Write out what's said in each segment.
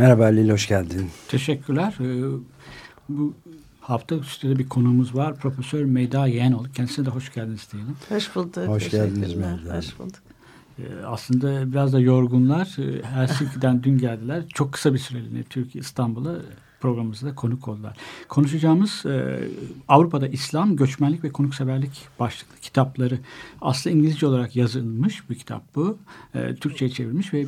Merhaba Halil, hoş geldin. Teşekkürler. Ee, bu hafta üstüde bir konuğumuz var. Profesör Meyda Yeğenol. Kendisine de hoş geldiniz diyelim. Hoş bulduk. Hoş geldiniz Meyda. Hoş bulduk. Ee, aslında biraz da yorgunlar. Ee, Helsinki'den dün geldiler. Çok kısa bir süreliğine Türkiye, İstanbul'a programımızda konuk oldular. Konuşacağımız e, Avrupa'da İslam, göçmenlik ve konukseverlik başlıklı kitapları. Aslında İngilizce olarak yazılmış bir kitap bu. E, Türkçe'ye çevrilmiş ve e,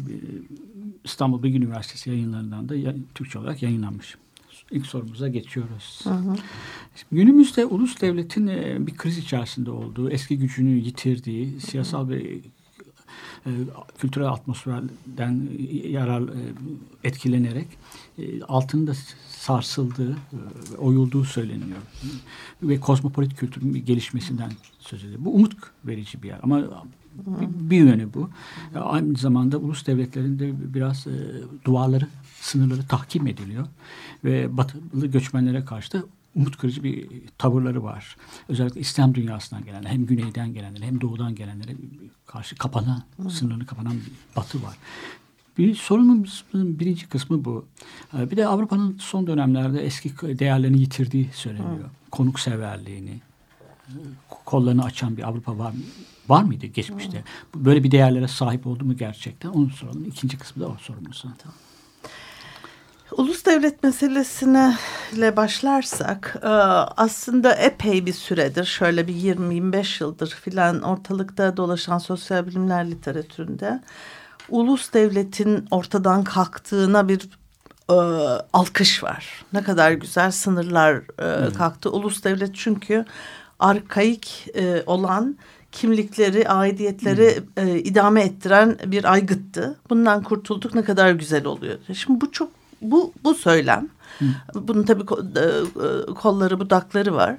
İstanbul Bilgi Üniversitesi yayınlarından da Türkçe olarak yayınlanmış. İlk sorumuza geçiyoruz. Hı hı. Günümüzde ulus devletin e, bir kriz içerisinde olduğu, eski gücünü yitirdiği, siyasal ve e, kültürel atmosferden yarar e, etkilenerek altında sarsıldığı, oyulduğu söyleniyor. Ve kozmopolit kültürün gelişmesinden söz ediyor. Bu umut verici bir yer ama bir, yönü bu. Aynı zamanda ulus devletlerinde biraz e, duvarları, sınırları tahkim ediliyor. Ve batılı göçmenlere karşı da umut kırıcı bir tavırları var. Özellikle İslam dünyasından gelenler, hem güneyden gelenler hem doğudan gelenlere karşı kapanan, sınırını kapanan bir batı var. Bir sorunumuzun birinci kısmı bu. Bir de Avrupa'nın son dönemlerde eski değerlerini yitirdiği söyleniyor. Konukseverliğini, kollarını açan bir Avrupa var mı? Var mıydı geçmişte? Hmm. Böyle bir değerlere sahip oldu mu gerçekten? Onu soralım. İkinci kısmı da o sorumuz. Tamam. Ulus devlet meselesine ile başlarsak e, aslında epey bir süredir şöyle bir 20-25 yıldır filan ortalıkta dolaşan sosyal bilimler literatüründe ulus devletin ortadan kalktığına bir e, alkış var. Ne kadar güzel sınırlar e, kalktı. Ulus devlet çünkü arkaik e, olan kimlikleri, aidiyetleri hmm. e, idame ettiren bir aygıttı. Bundan kurtulduk ne kadar güzel oluyor. Şimdi bu çok bu bu söylem. Hmm. Bunun tabii e, e, kolları budakları var.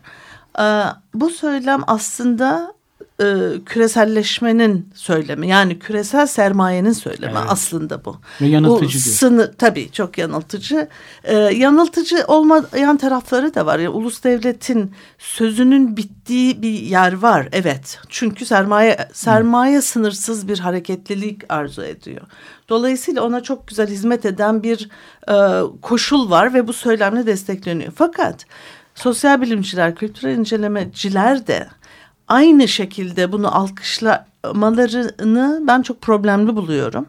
E, bu söylem aslında e, küreselleşmenin söylemi yani küresel sermayenin söylemi evet. aslında bu. Ve yanıltıcı bu sınır, tabii çok yanıltıcı. E, yanıltıcı olmayan tarafları da var. Yani ulus devletin sözünün bittiği bir yer var evet. Çünkü sermaye sermaye Hı. sınırsız bir hareketlilik arzu ediyor. Dolayısıyla ona çok güzel hizmet eden bir e, koşul var ve bu söylemle destekleniyor. Fakat sosyal bilimciler, kültürel incelemeciler de aynı şekilde bunu alkışlamalarını ben çok problemli buluyorum.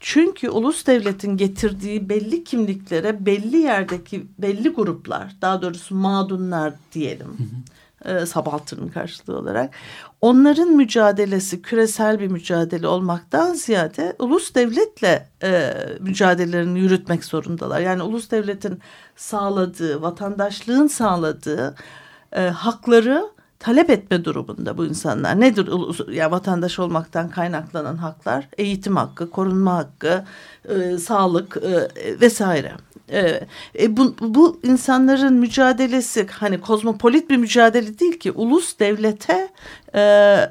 Çünkü ulus devletin getirdiği belli kimliklere belli yerdeki belli gruplar daha doğrusu mağdunlar diyelim. Hı hı. E, Sabaltır'ın karşılığı olarak. Onların mücadelesi küresel bir mücadele olmaktan ziyade ulus devletle e, mücadelelerini yürütmek zorundalar. Yani ulus devletin sağladığı, vatandaşlığın sağladığı e, hakları talep etme durumunda bu insanlar. Nedir ya vatandaş olmaktan kaynaklanan haklar? Eğitim hakkı, korunma hakkı, e, sağlık e, vesaire. E, e, bu, bu insanların mücadelesi hani kozmopolit bir mücadele değil ki ulus devlete e, e,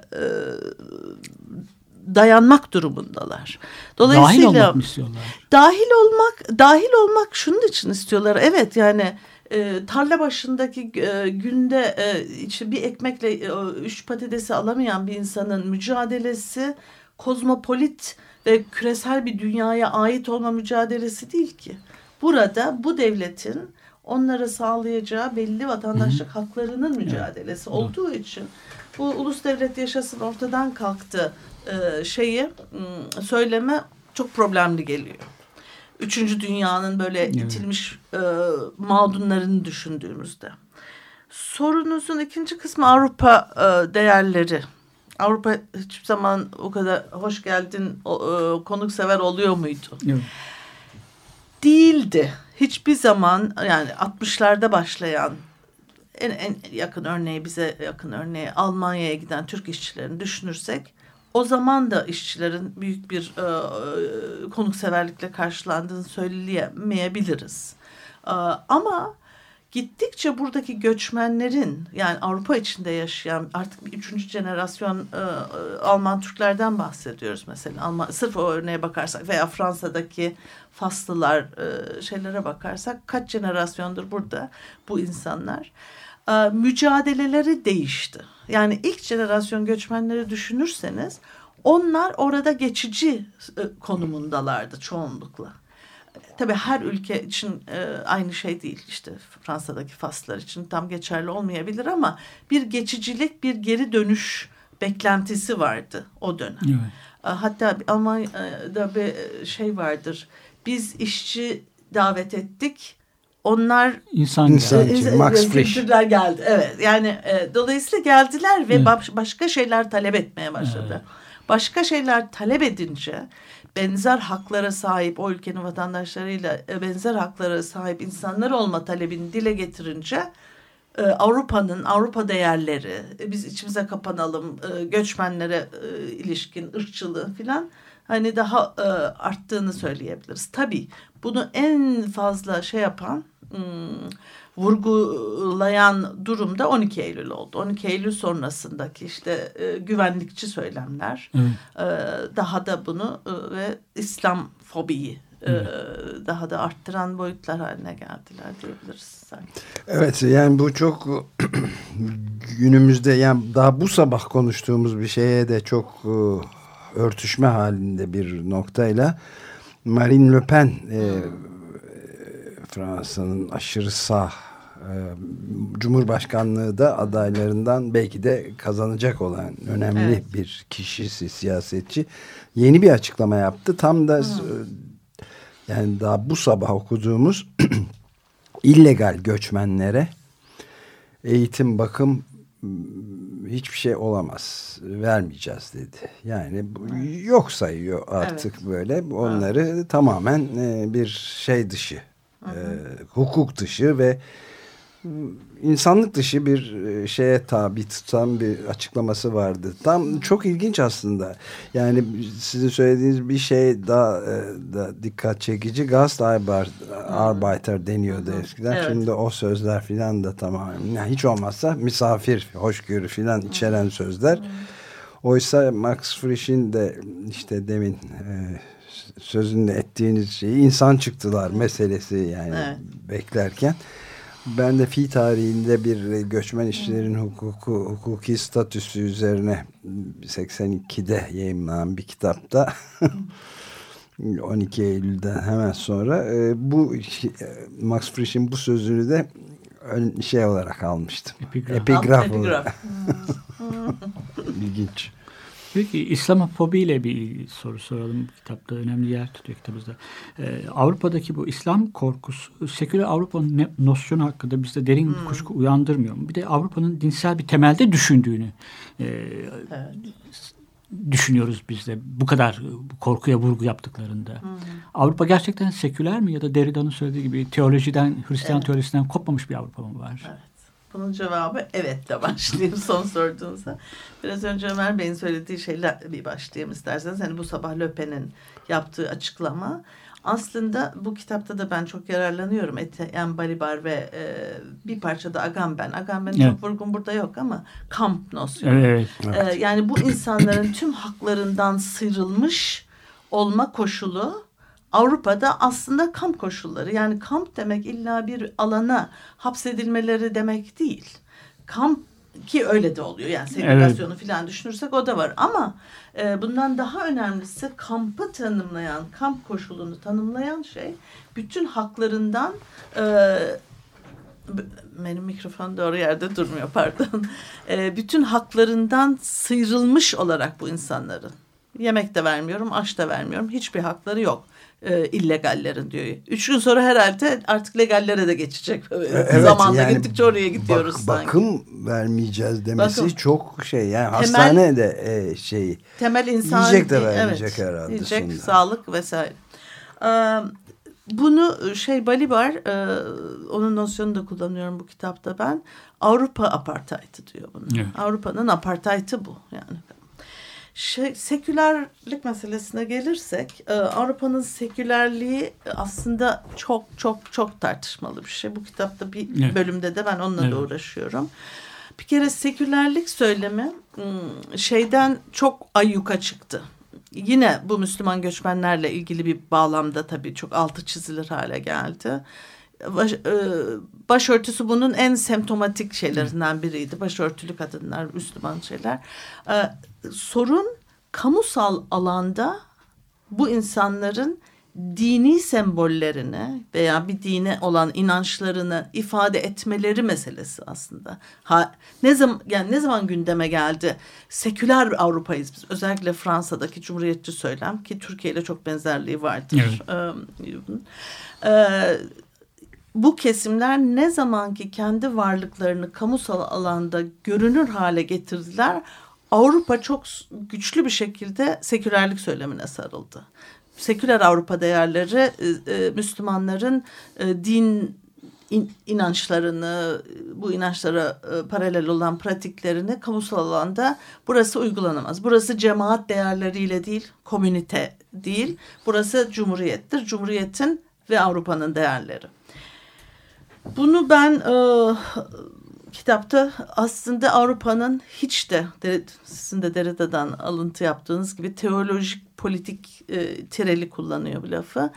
dayanmak durumundalar. Dolayısıyla dahil olmak istiyorlar? Dahil olmak, dahil olmak şunun için istiyorlar. Evet yani e, tarla başındaki e, günde e, işte bir ekmekle e, üç patatesi alamayan bir insanın mücadelesi kozmopolit ve küresel bir dünyaya ait olma mücadelesi değil ki. Burada bu devletin onlara sağlayacağı belli vatandaşlık Hı -hı. haklarının mücadelesi evet. olduğu için bu ulus devlet yaşasın ortadan kalktı e, şeyi söyleme çok problemli geliyor. Üçüncü dünyanın böyle evet. itilmiş e, mağdunlarını düşündüğümüzde. Sorunuzun ikinci kısmı Avrupa e, değerleri. Avrupa hiçbir zaman o kadar hoş geldin e, konuksever oluyor muydu? Evet. Değildi. Hiçbir zaman yani 60'larda başlayan en, en yakın örneği bize yakın örneği Almanya'ya giden Türk işçilerini düşünürsek o zaman da işçilerin büyük bir e, konukseverlikle karşılandığını söyleyemeyebiliriz. E, ama gittikçe buradaki göçmenlerin yani Avrupa içinde yaşayan artık bir üçüncü jenerasyon e, Alman Türklerden bahsediyoruz mesela. Alman, sırf o örneğe bakarsak veya Fransa'daki Faslılar e, şeylere bakarsak kaç jenerasyondur burada bu insanlar. E, mücadeleleri değişti. Yani ilk jenerasyon göçmenleri düşünürseniz onlar orada geçici e, konumundalardı çoğunlukla. Tabii her ülke için e, aynı şey değil. İşte Fransa'daki Faslar için tam geçerli olmayabilir ama bir geçicilik, bir geri dönüş beklentisi vardı o dönem. Evet. Hatta Almanya'da bir şey vardır. Biz işçi davet ettik. Onlar insan, insan geldi. Max Frisch. geldi. Evet. Yani e, dolayısıyla geldiler ve evet. başka şeyler talep etmeye başladı. Evet. Başka şeyler talep edince benzer haklara sahip o ülkenin vatandaşlarıyla e, benzer haklara sahip insanlar olma talebini dile getirince e, Avrupa'nın Avrupa değerleri e, biz içimize kapanalım göçmenlere ilişkin ırkçılığı filan hani daha arttığını söyleyebiliriz. Tabii bunu en fazla şey yapan vurgulayan durumda 12 Eylül oldu. 12 Eylül sonrasındaki işte e, güvenlikçi söylemler e, daha da bunu e, ve İslam fobiyi e, daha da arttıran boyutlar haline geldiler diyebiliriz sanki. Evet yani bu çok günümüzde yani daha bu sabah konuştuğumuz bir şeye de çok e, örtüşme halinde bir noktayla Marine Le Pen e, Fransa'nın aşırı sağ e, Cumhurbaşkanlığı da adaylarından belki de kazanacak olan önemli evet. bir kişisi, siyasetçi yeni bir açıklama yaptı. Tam da hmm. yani daha bu sabah okuduğumuz illegal göçmenlere eğitim, bakım hiçbir şey olamaz. Vermeyeceğiz dedi. Yani yok sayıyor artık evet. böyle. Onları evet. tamamen e, bir şey dışı e, hukuk dışı ve insanlık dışı bir e, şeye tabi tutan bir açıklaması vardı. Tam çok ilginç aslında. Yani sizin söylediğiniz bir şey daha e, da dikkat çekici. Gastarbeiter deniyordu eskiden. Evet. Şimdi o sözler filan da tamamen yani hiç olmazsa misafir, hoşgörü filan içeren sözler. Oysa Max Frisch'in de işte demin e, sözünde ettiğiniz şeyi insan çıktılar meselesi yani evet. beklerken. Ben de fi tarihinde bir göçmen işçilerin hukuku, hukuki statüsü üzerine 82'de yayınlanan bir kitapta 12 Eylül'den hemen sonra e, bu e, Max Frisch'in bu sözünü de şey olarak almıştım. Epigraf, Epigraf, Epigraf. İlginç. Peki İslamofobi ile bir soru soralım. Kitapta önemli yer tutuyor kitabımızda. Ee, Avrupa'daki bu İslam korkusu, seküler Avrupa'nın nosyonu hakkında bizde derin bir hmm. kuşku uyandırmıyor mu? Bir de Avrupa'nın dinsel bir temelde düşündüğünü e, evet. düşünüyoruz biz de. Bu kadar korkuya vurgu yaptıklarında. Hmm. Avrupa gerçekten seküler mi ya da Derrida'nın söylediği gibi teolojiden, Hristiyan evet. teolojisinden kopmamış bir Avrupa mı var? Evet. Bunun cevabı evetle başlayayım son sorduğunuzda. Biraz önce Ömer Bey'in söylediği şeyle bir başlayayım isterseniz. Hani bu sabah Löpen'in yaptığı açıklama. Aslında bu kitapta da ben çok yararlanıyorum. Etienne Balibar ve e, bir parça da Agamben. Agamben evet. çok vurgun burada yok ama kamp nosyonu. Evet, evet. E, yani bu insanların tüm haklarından sıyrılmış olma koşulu Avrupa'da aslında kamp koşulları yani kamp demek illa bir alana hapsedilmeleri demek değil. Kamp ki öyle de oluyor yani segregasyonu evet. falan düşünürsek o da var ama e, bundan daha önemlisi kampı tanımlayan kamp koşulunu tanımlayan şey bütün haklarından e, benim mikrofon doğru yerde durmuyor pardon e, bütün haklarından sıyrılmış olarak bu insanların yemek de vermiyorum aş da vermiyorum hiçbir hakları yok e, illegallerin diyor. Üç gün sonra herhalde artık legallere de geçecek. E, evet, Zamanla yani gittikçe oraya gidiyoruz bak, sanki. Bakım vermeyeceğiz demesi bakım. çok şey. Yani temel, hastane de e, şey. Temel insan. Yiyecek de vermeyecek evet, herhalde. Yiyecek, sonra. sağlık vesaire. Ee, bunu şey Balibar e, onun nosyonunu da kullanıyorum bu kitapta ben. Avrupa apartheid'i diyor bunu. Evet. Avrupa'nın apartheid'i bu yani. Şey, sekülerlik meselesine gelirsek e, Avrupa'nın sekülerliği aslında çok çok çok tartışmalı bir şey. Bu kitapta bir Evet. bölümde de ben onunla Evet. da uğraşıyorum. Bir kere sekülerlik söylemi hmm, şeyden çok ayyuka çıktı. Yine bu Müslüman göçmenlerle ilgili bir bağlamda tabii çok altı çizilir hale geldi. Baş, e, başörtüsü bunun en semptomatik şeylerinden biriydi. Başörtülü kadınlar, Müslüman şeyler. E, sorun kamusal alanda bu insanların dini sembollerini veya bir dine olan inançlarını ifade etmeleri meselesi aslında. Ha, ne zaman yani ne zaman gündeme geldi? Seküler bir Avrupa'yız biz. Özellikle Fransa'daki cumhuriyetçi söylem ki Türkiye ile çok benzerliği vardır. Ee, e, bu kesimler ne zamanki kendi varlıklarını kamusal alanda görünür hale getirdiler, Avrupa çok güçlü bir şekilde sekülerlik söylemine sarıldı. Seküler Avrupa değerleri e, e, Müslümanların e, din in, inançlarını, bu inançlara e, paralel olan pratiklerini kamusal alanda burası uygulanamaz. Burası cemaat değerleriyle değil, komünite değil. Burası cumhuriyettir. Cumhuriyetin ve Avrupa'nın değerleri. Bunu ben e, kitapta aslında Avrupa'nın hiç de sizin de Derrida'dan alıntı yaptığınız gibi teolojik politik e, tireli kullanıyor bu lafı.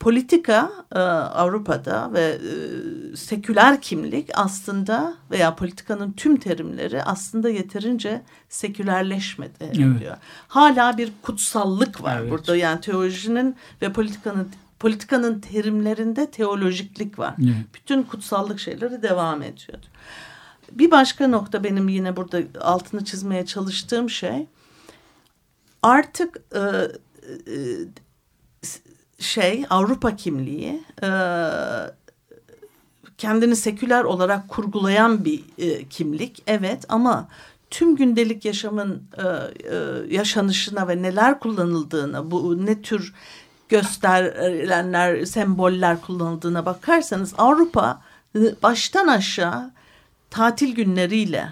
Politika e, Avrupa'da ve e, seküler kimlik aslında veya politikanın tüm terimleri aslında yeterince sekülerleşmedi Evet. diyor. Hala bir kutsallık var Evet. burada yani teolojinin ve politikanın politikanın terimlerinde teolojiklik var. Evet. Bütün kutsallık şeyleri devam ediyor. Bir başka nokta benim yine burada altını çizmeye çalıştığım şey artık e, e, şey Avrupa kimliği e, kendini seküler olarak kurgulayan bir e, kimlik evet ama tüm gündelik yaşamın e, e, yaşanışına ve neler kullanıldığına bu ne tür gösterilenler semboller kullanıldığına bakarsanız Avrupa baştan aşağı tatil günleriyle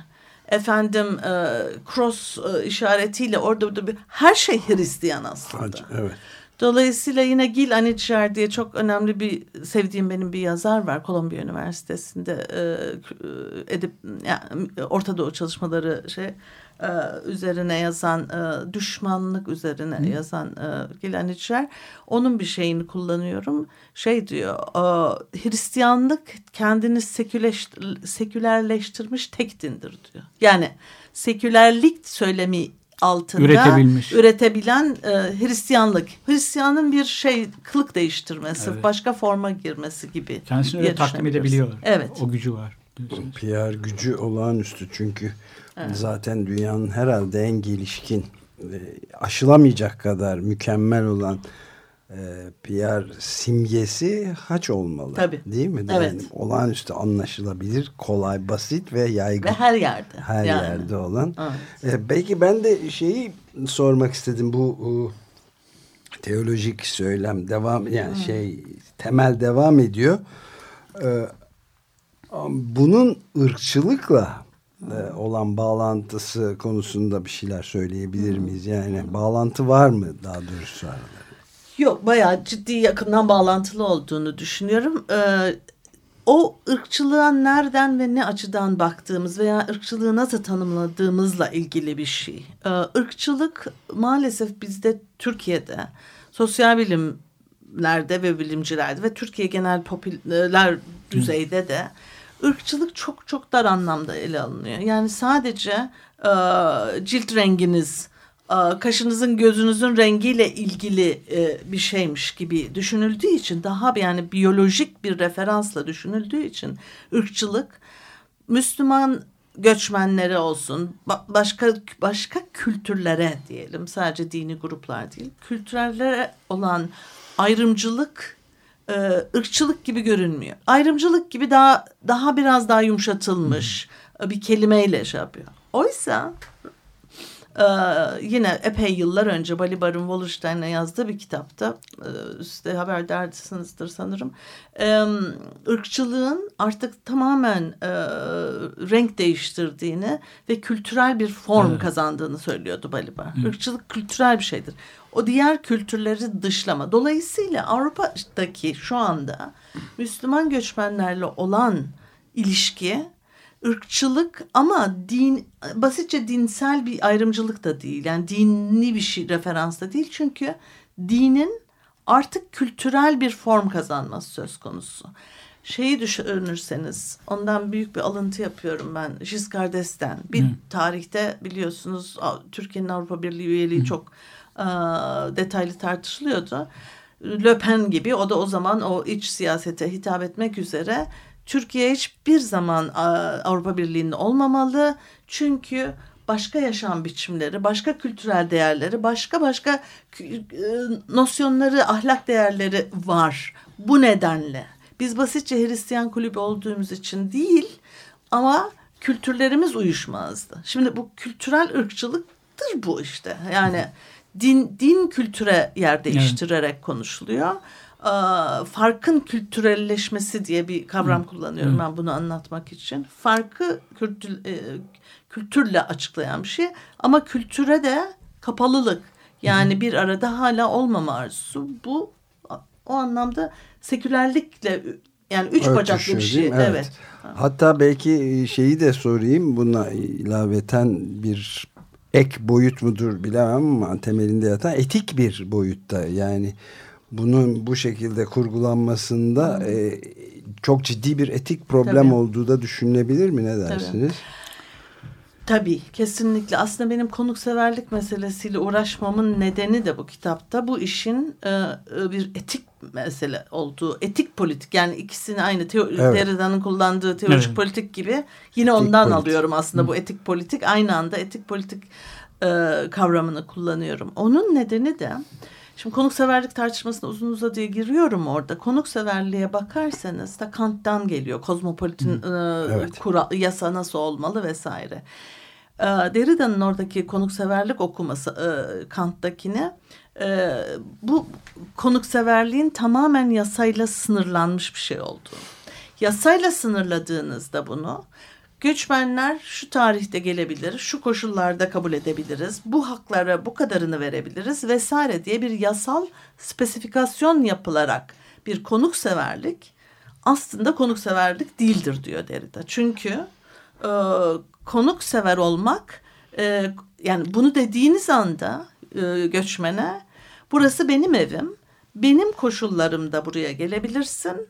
efendim e, cross e, işaretiyle orada burada bir her şey Hristiyan aslında. Evet. Dolayısıyla yine Gil Anitcher diye çok önemli bir sevdiğim benim bir yazar var Kolombiya Üniversitesi'nde e, e, edip yani Orta Doğu çalışmaları şey e, üzerine yazan e, düşmanlık üzerine yazan e, Gil Anitcher onun bir şeyini kullanıyorum şey diyor e, Hristiyanlık kendini seküleş- sekülerleştirmiş tek dindir diyor yani sekülerlik söylemi altında Üretebilmiş. üretebilen e, Hristiyanlık. Hristiyanın bir şey kılık değiştirmesi, Evet. başka forma girmesi gibi. Kendisini öyle takdim düşünebiliriz. edebiliyor. Evet. O gücü var. diyorsunuz. PR gücü olağanüstü çünkü zaten dünyanın herhalde en gelişkin e, aşılamayacak kadar mükemmel olan e, PR simgesi haç olmalı. Tabii. Değil mi? Evet. Yani olağanüstü anlaşılabilir, kolay, basit ve yaygın. Ve her yerde. her yani. yerde olan. Evet. E, belki ben de şeyi sormak istedim bu e, teolojik söylem devam yani şey temel devam ediyor. E, bunun ırkçılıkla olan bağlantısı konusunda bir şeyler söyleyebilir miyiz? Yani bağlantı var mı daha doğrusu aralarında? Yok bayağı ciddi yakından bağlantılı olduğunu düşünüyorum. Ee, o ırkçılığa nereden ve ne açıdan baktığımız veya ırkçılığı nasıl tanımladığımızla ilgili bir şey. Ee, ırkçılık maalesef bizde Türkiye'de sosyal bilimlerde ve bilimcilerde ve Türkiye genel popüler düzeyde de ırkçılık çok çok dar anlamda ele alınıyor. Yani sadece e, cilt renginiz, e, kaşınızın gözünüzün rengiyle ilgili e, bir şeymiş gibi düşünüldüğü için daha yani biyolojik bir referansla düşünüldüğü için ırkçılık Müslüman göçmenlere olsun ba- başka başka kültürlere diyelim sadece dini gruplar değil kültürlere olan ayrımcılık e, ırkçılık gibi görünmüyor. Ayrımcılık gibi daha daha biraz daha yumuşatılmış e, bir kelimeyle şey yapıyor. Oysa Ee, yine epey yıllar önce Balibar'ın Wallerstein'e yazdığı bir kitapta e, size haber derdisinizdir sanırım. E, ırkçılığın artık tamamen e, renk değiştirdiğini ve kültürel bir form evet. kazandığını söylüyordu Balibar. Evet. Irkçılık kültürel bir şeydir. O diğer kültürleri dışlama. Dolayısıyla Avrupa'daki şu anda Müslüman göçmenlerle olan ilişki ırkçılık ama din basitçe dinsel bir ayrımcılık da değil. Yani dini bir şey referans da değil. Çünkü dinin artık kültürel bir form kazanması söz konusu. Şeyi düşünürseniz ondan büyük bir alıntı yapıyorum ben. Giscard d'Estaing bir Hı. tarihte biliyorsunuz Türkiye'nin Avrupa Birliği üyeliği Hı. çok e, detaylı tartışılıyordu. Le Pen gibi o da o zaman o iç siyasete hitap etmek üzere Türkiye hiçbir zaman Avrupa Birliği'nde olmamalı. Çünkü başka yaşam biçimleri, başka kültürel değerleri, başka başka e, nosyonları, ahlak değerleri var. Bu nedenle biz basitçe Hristiyan kulübü olduğumuz için değil ama kültürlerimiz uyuşmazdı. Şimdi bu kültürel ırkçılıktır bu işte. Yani din din kültüre yer değiştirerek evet. konuşuluyor farkın kültürelleşmesi diye bir kavram Hı. kullanıyorum Hı. ben bunu anlatmak için. Farkı kültür, e, kültürle açıklayan bir şey ama kültüre de kapalılık yani Hı. bir arada hala olmama arzusu bu o anlamda sekülerlikle yani üç Örtüşüyor, bacaklı bir şey. Evet. evet. Hatta belki şeyi de sorayım buna ilaveten bir ek boyut mudur bilemem ama temelinde yatan etik bir boyutta yani bunun bu şekilde kurgulanmasında e, çok ciddi bir etik problem Tabii. olduğu da düşünülebilir mi ne dersiniz? Tabii. Tabii kesinlikle aslında benim konukseverlik meselesiyle uğraşmamın nedeni de bu kitapta bu işin e, e bir etik mesele olduğu etik politik yani ikisini aynı teo evet. Derrida'nın kullandığı teolojik evet. politik gibi yine etik ondan politik. alıyorum aslında Hı. bu etik politik aynı anda etik politik e, kavramını kullanıyorum. Onun nedeni de Şimdi konukseverlik tartışmasına uzun uzadıya giriyorum orada. Konukseverliğe bakarsanız da Kant'tan geliyor. Kozmopolitin e, evet. kura, yasa nasıl olmalı vesaire. E, Derrida'nın oradaki konukseverlik okuması e, Kant'takini e, bu konukseverliğin tamamen yasayla sınırlanmış bir şey olduğu. Yasayla sınırladığınızda bunu Göçmenler şu tarihte gelebilir, şu koşullarda kabul edebiliriz, bu haklara bu kadarını verebiliriz vesaire diye bir yasal spesifikasyon yapılarak bir konukseverlik aslında konukseverlik değildir diyor Derrida. Çünkü e, konuksever olmak e, yani bunu dediğiniz anda e, göçmene burası benim evim, benim koşullarımda buraya gelebilirsin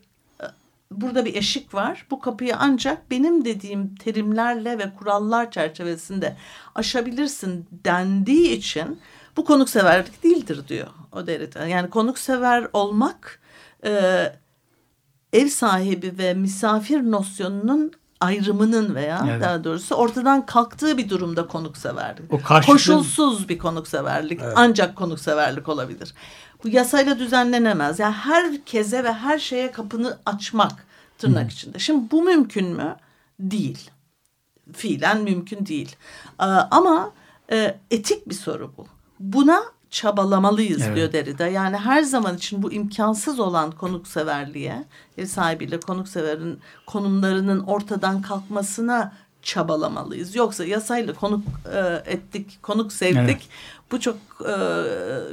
burada bir eşik var. Bu kapıyı ancak benim dediğim terimlerle ve kurallar çerçevesinde aşabilirsin dendiği için bu konukseverlik değildir diyor o Derrida. Yani konuksever olmak e, ev sahibi ve misafir nosyonunun ayrımının veya evet. daha doğrusu ortadan kalktığı bir durumda konukseverlik. O karşılıklı... Koşulsuz bir konukseverlik evet. ancak konukseverlik olabilir. Bu yasayla düzenlenemez. Yani herkese ve her şeye kapını açmak tırnak hmm. içinde. Şimdi bu mümkün mü? Değil. Fiilen mümkün değil. Ee, ama e, etik bir soru bu. Buna çabalamalıyız evet. diyor Derrida. Yani her zaman için bu imkansız olan konukseverliğe, ev sahibiyle konukseverin konumlarının ortadan kalkmasına çabalamalıyız. Yoksa yasayla konuk e, ettik, konuk sevdik. Evet. Bu çok e,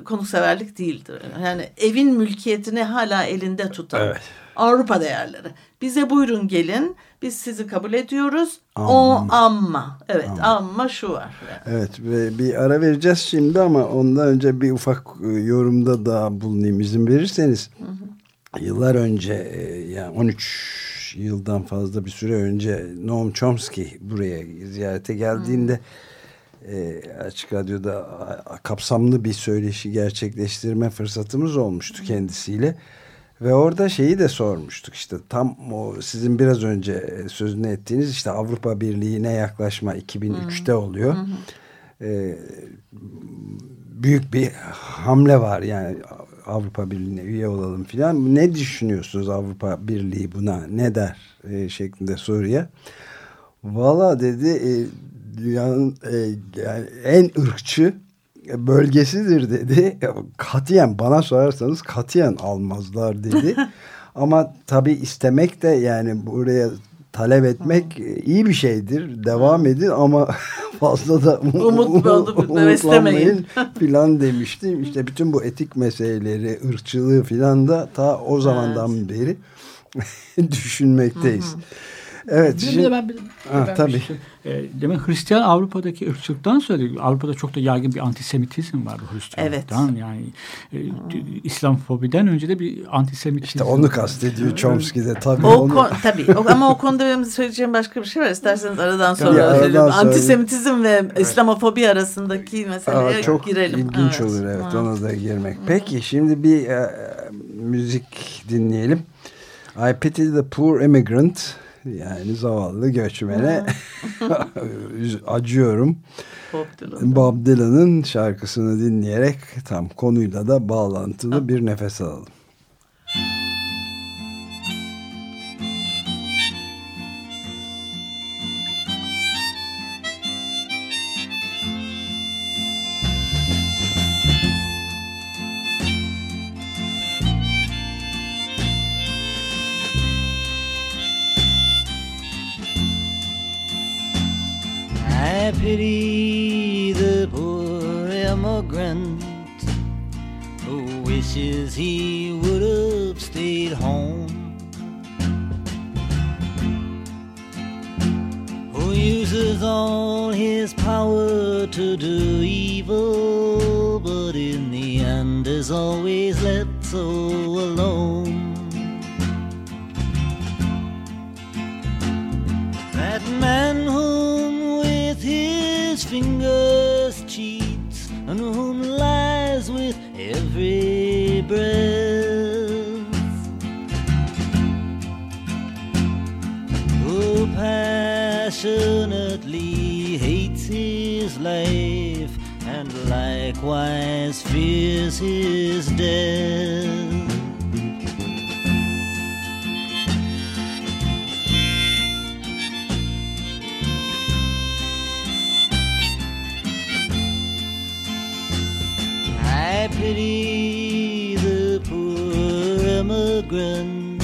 konukseverlik değildir. Yani evin mülkiyetini hala elinde tutan evet. Avrupa değerleri. Bize buyurun gelin. Biz sizi kabul ediyoruz. Amma. O amma. Evet amma, amma şu var. Yani. Evet ve bir ara vereceğiz şimdi ama ondan önce bir ufak e, yorumda daha bulunayım izin verirseniz. Hı hı. Yıllar önce e, yani 13 yıldan fazla bir süre önce Noam Chomsky buraya ziyarete geldiğinde e, Açık Radyo'da kapsamlı bir söyleşi gerçekleştirme fırsatımız olmuştu kendisiyle. Ve orada şeyi de sormuştuk işte tam o sizin biraz önce sözünü ettiğiniz işte Avrupa Birliği'ne yaklaşma 2003'te oluyor. Hı hı. Ee, büyük bir hamle var yani Avrupa Birliği'ne üye olalım filan. Ne düşünüyorsunuz Avrupa Birliği buna ne der e, şeklinde soruya. Valla dedi e, dünyanın e, yani en ırkçı bölgesidir dedi. Katiyen bana sorarsanız katiyen almazlar dedi. Ama tabii istemek de yani buraya talep etmek iyi bir şeydir. Devam edin ama fazla da umut umutlanmayın filan demişti. İşte bütün bu etik meseleleri, ırkçılığı filan da ta o zamandan evet. beri düşünmekteyiz. Hı hı. Evet. Şimdi, de ben, ha, ben tabii. Şey, e, demek Hristiyan Avrupa'daki ırkçılıktan söyledi. Avrupa'da çok da yaygın bir antisemitizm var bu Hristiyanlıktan. Evet. Yani e, İslamfobiden önce de bir antisemitizm. İşte onu kastediyor Chomsky'de tabii. O onu... Kon, tabii o, ama o konuda benim söyleyeceğim başka bir şey var. İsterseniz aradan sonra tabii, aradan sonra... Antisemitizm ve evet. İslamofobi arasındaki meseleye Aa, çok girelim. Çok ilginç evet. olur evet ha. ona da girmek. Peki şimdi bir e, müzik dinleyelim. I Pity the Poor Immigrant yani zavallı göçmene acıyorum. Bob Dylan'ın şarkısını dinleyerek tam konuyla da bağlantılı bir nefes alalım. Pity the poor immigrant who wishes he would have stayed home. Who uses all his power to do evil, but in the end is always left so likewise fears his death. I pity the poor immigrant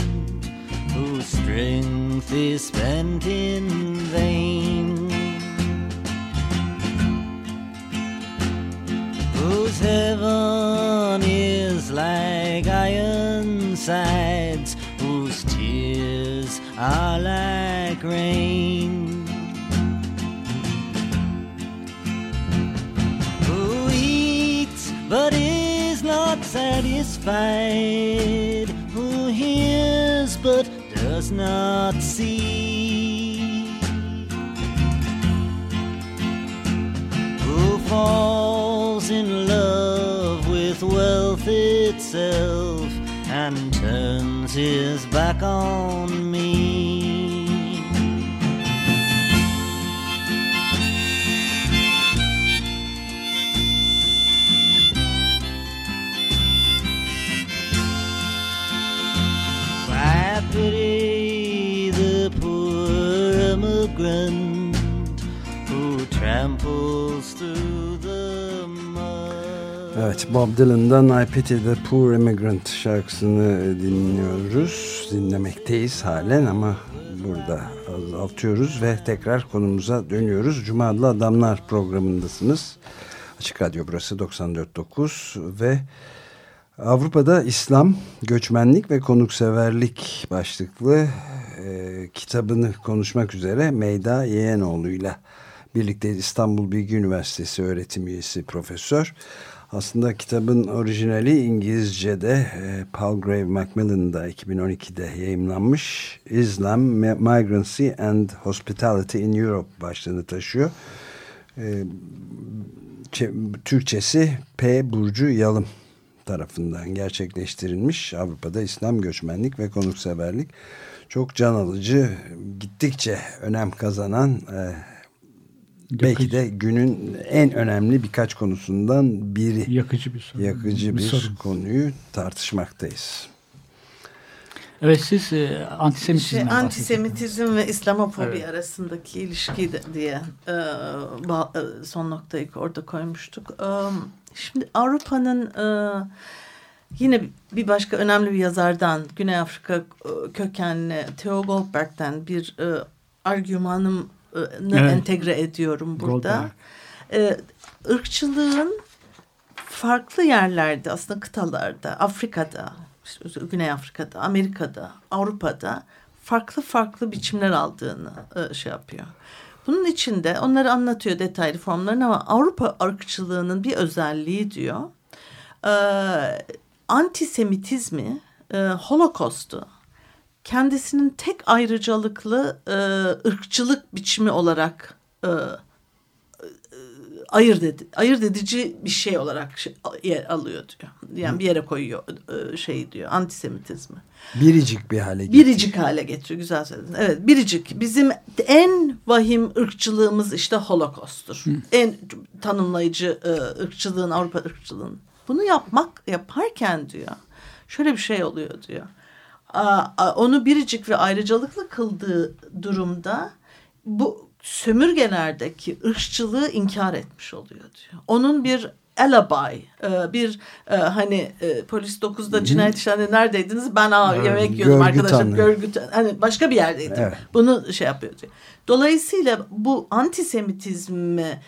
whose strength is spent in vain, heaven is like iron sides, whose tears are like rain. Who eats but is not satisfied. Who hears but does not see? Who falls itself and turns his back on me? Evet, Bob Dylan'dan I Pity the Poor Immigrant şarkısını dinliyoruz. Dinlemekteyiz halen ama burada azaltıyoruz ve tekrar konumuza dönüyoruz. Cuma Adamlar programındasınız. Açık Radyo burası 94.9 ve Avrupa'da İslam, göçmenlik ve konukseverlik başlıklı e, kitabını konuşmak üzere Meyda Yeğenoğlu'yla birlikte İstanbul Bilgi Üniversitesi öğretim üyesi profesör. Aslında kitabın orijinali İngilizce'de e, Palgrave Macmillan'da 2012'de yayımlanmış. Islam, Migrancy and Hospitality in Europe başlığını taşıyor. E, Türkçesi P. Burcu Yalım tarafından gerçekleştirilmiş Avrupa'da İslam göçmenlik ve konukseverlik çok can alıcı gittikçe önem kazanan e, belki de günün en önemli birkaç konusundan biri. Yakıcı bir sorun. Yakıcı bir, bir sorun. konuyu tartışmaktayız. Evet siz e, antisemitizmden şey, Antisemitizm ve İslamofobi evet. arasındaki ilişki de, diye e, ba, e, son noktayı orada koymuştuk. E, şimdi Avrupa'nın e, yine bir başka önemli bir yazardan Güney Afrika e, kökenli Theo Goldberg'den bir e, argümanımı evet. entegre ediyorum burada. E, ırkçılığın farklı yerlerde aslında kıtalarda Afrika'da işte Güney Afrika'da, Amerika'da, Avrupa'da farklı farklı biçimler aldığını e, şey yapıyor. Bunun içinde onları anlatıyor detaylı formlarını ama Avrupa ırkçılığının bir özelliği diyor. E, antisemitizmi, e, holokostu kendisinin tek ayrıcalıklı e, ırkçılık biçimi olarak e, ayırt, ed ayırt edici bir şey olarak şey, yer alıyor diyor. Yani bir yere koyuyor e, şey diyor antisemitizmi. Biricik bir hale getiriyor. Biricik hale getiriyor güzel söyledin. Evet biricik bizim en vahim ırkçılığımız işte holokostur. Hı. En tanımlayıcı e, ırkçılığın Avrupa ırkçılığın. Bunu yapmak yaparken diyor şöyle bir şey oluyor diyor. Onu biricik ve ayrıcalıklı kıldığı durumda bu sömürgelerdeki ırkçılığı inkar etmiş oluyor diyor. Onun bir alibi, e, bir e, hani e, polis 9'da cinayet işlerinde neredeydiniz? Ben aa, yemek yiyordum arkadaşım. Görgü hani başka bir yerdeydim. Evet. Bunu şey yapıyor diyor. Dolayısıyla bu antisemitizmi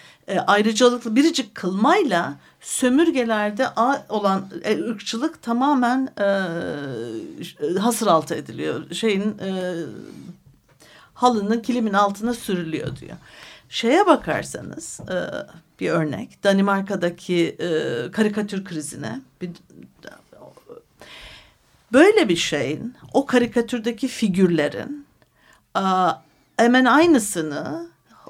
ayrıcalıklı biricik kılmayla sömürgelerde olan ırkçılık tamamen hasır altı ediliyor. Şeyin halının kilimin altına sürülüyor diyor. Şeye bakarsanız e, bir örnek Danimarka'daki e, karikatür krizine bir, böyle bir şeyin o karikatürdeki figürlerin e, hemen aynısını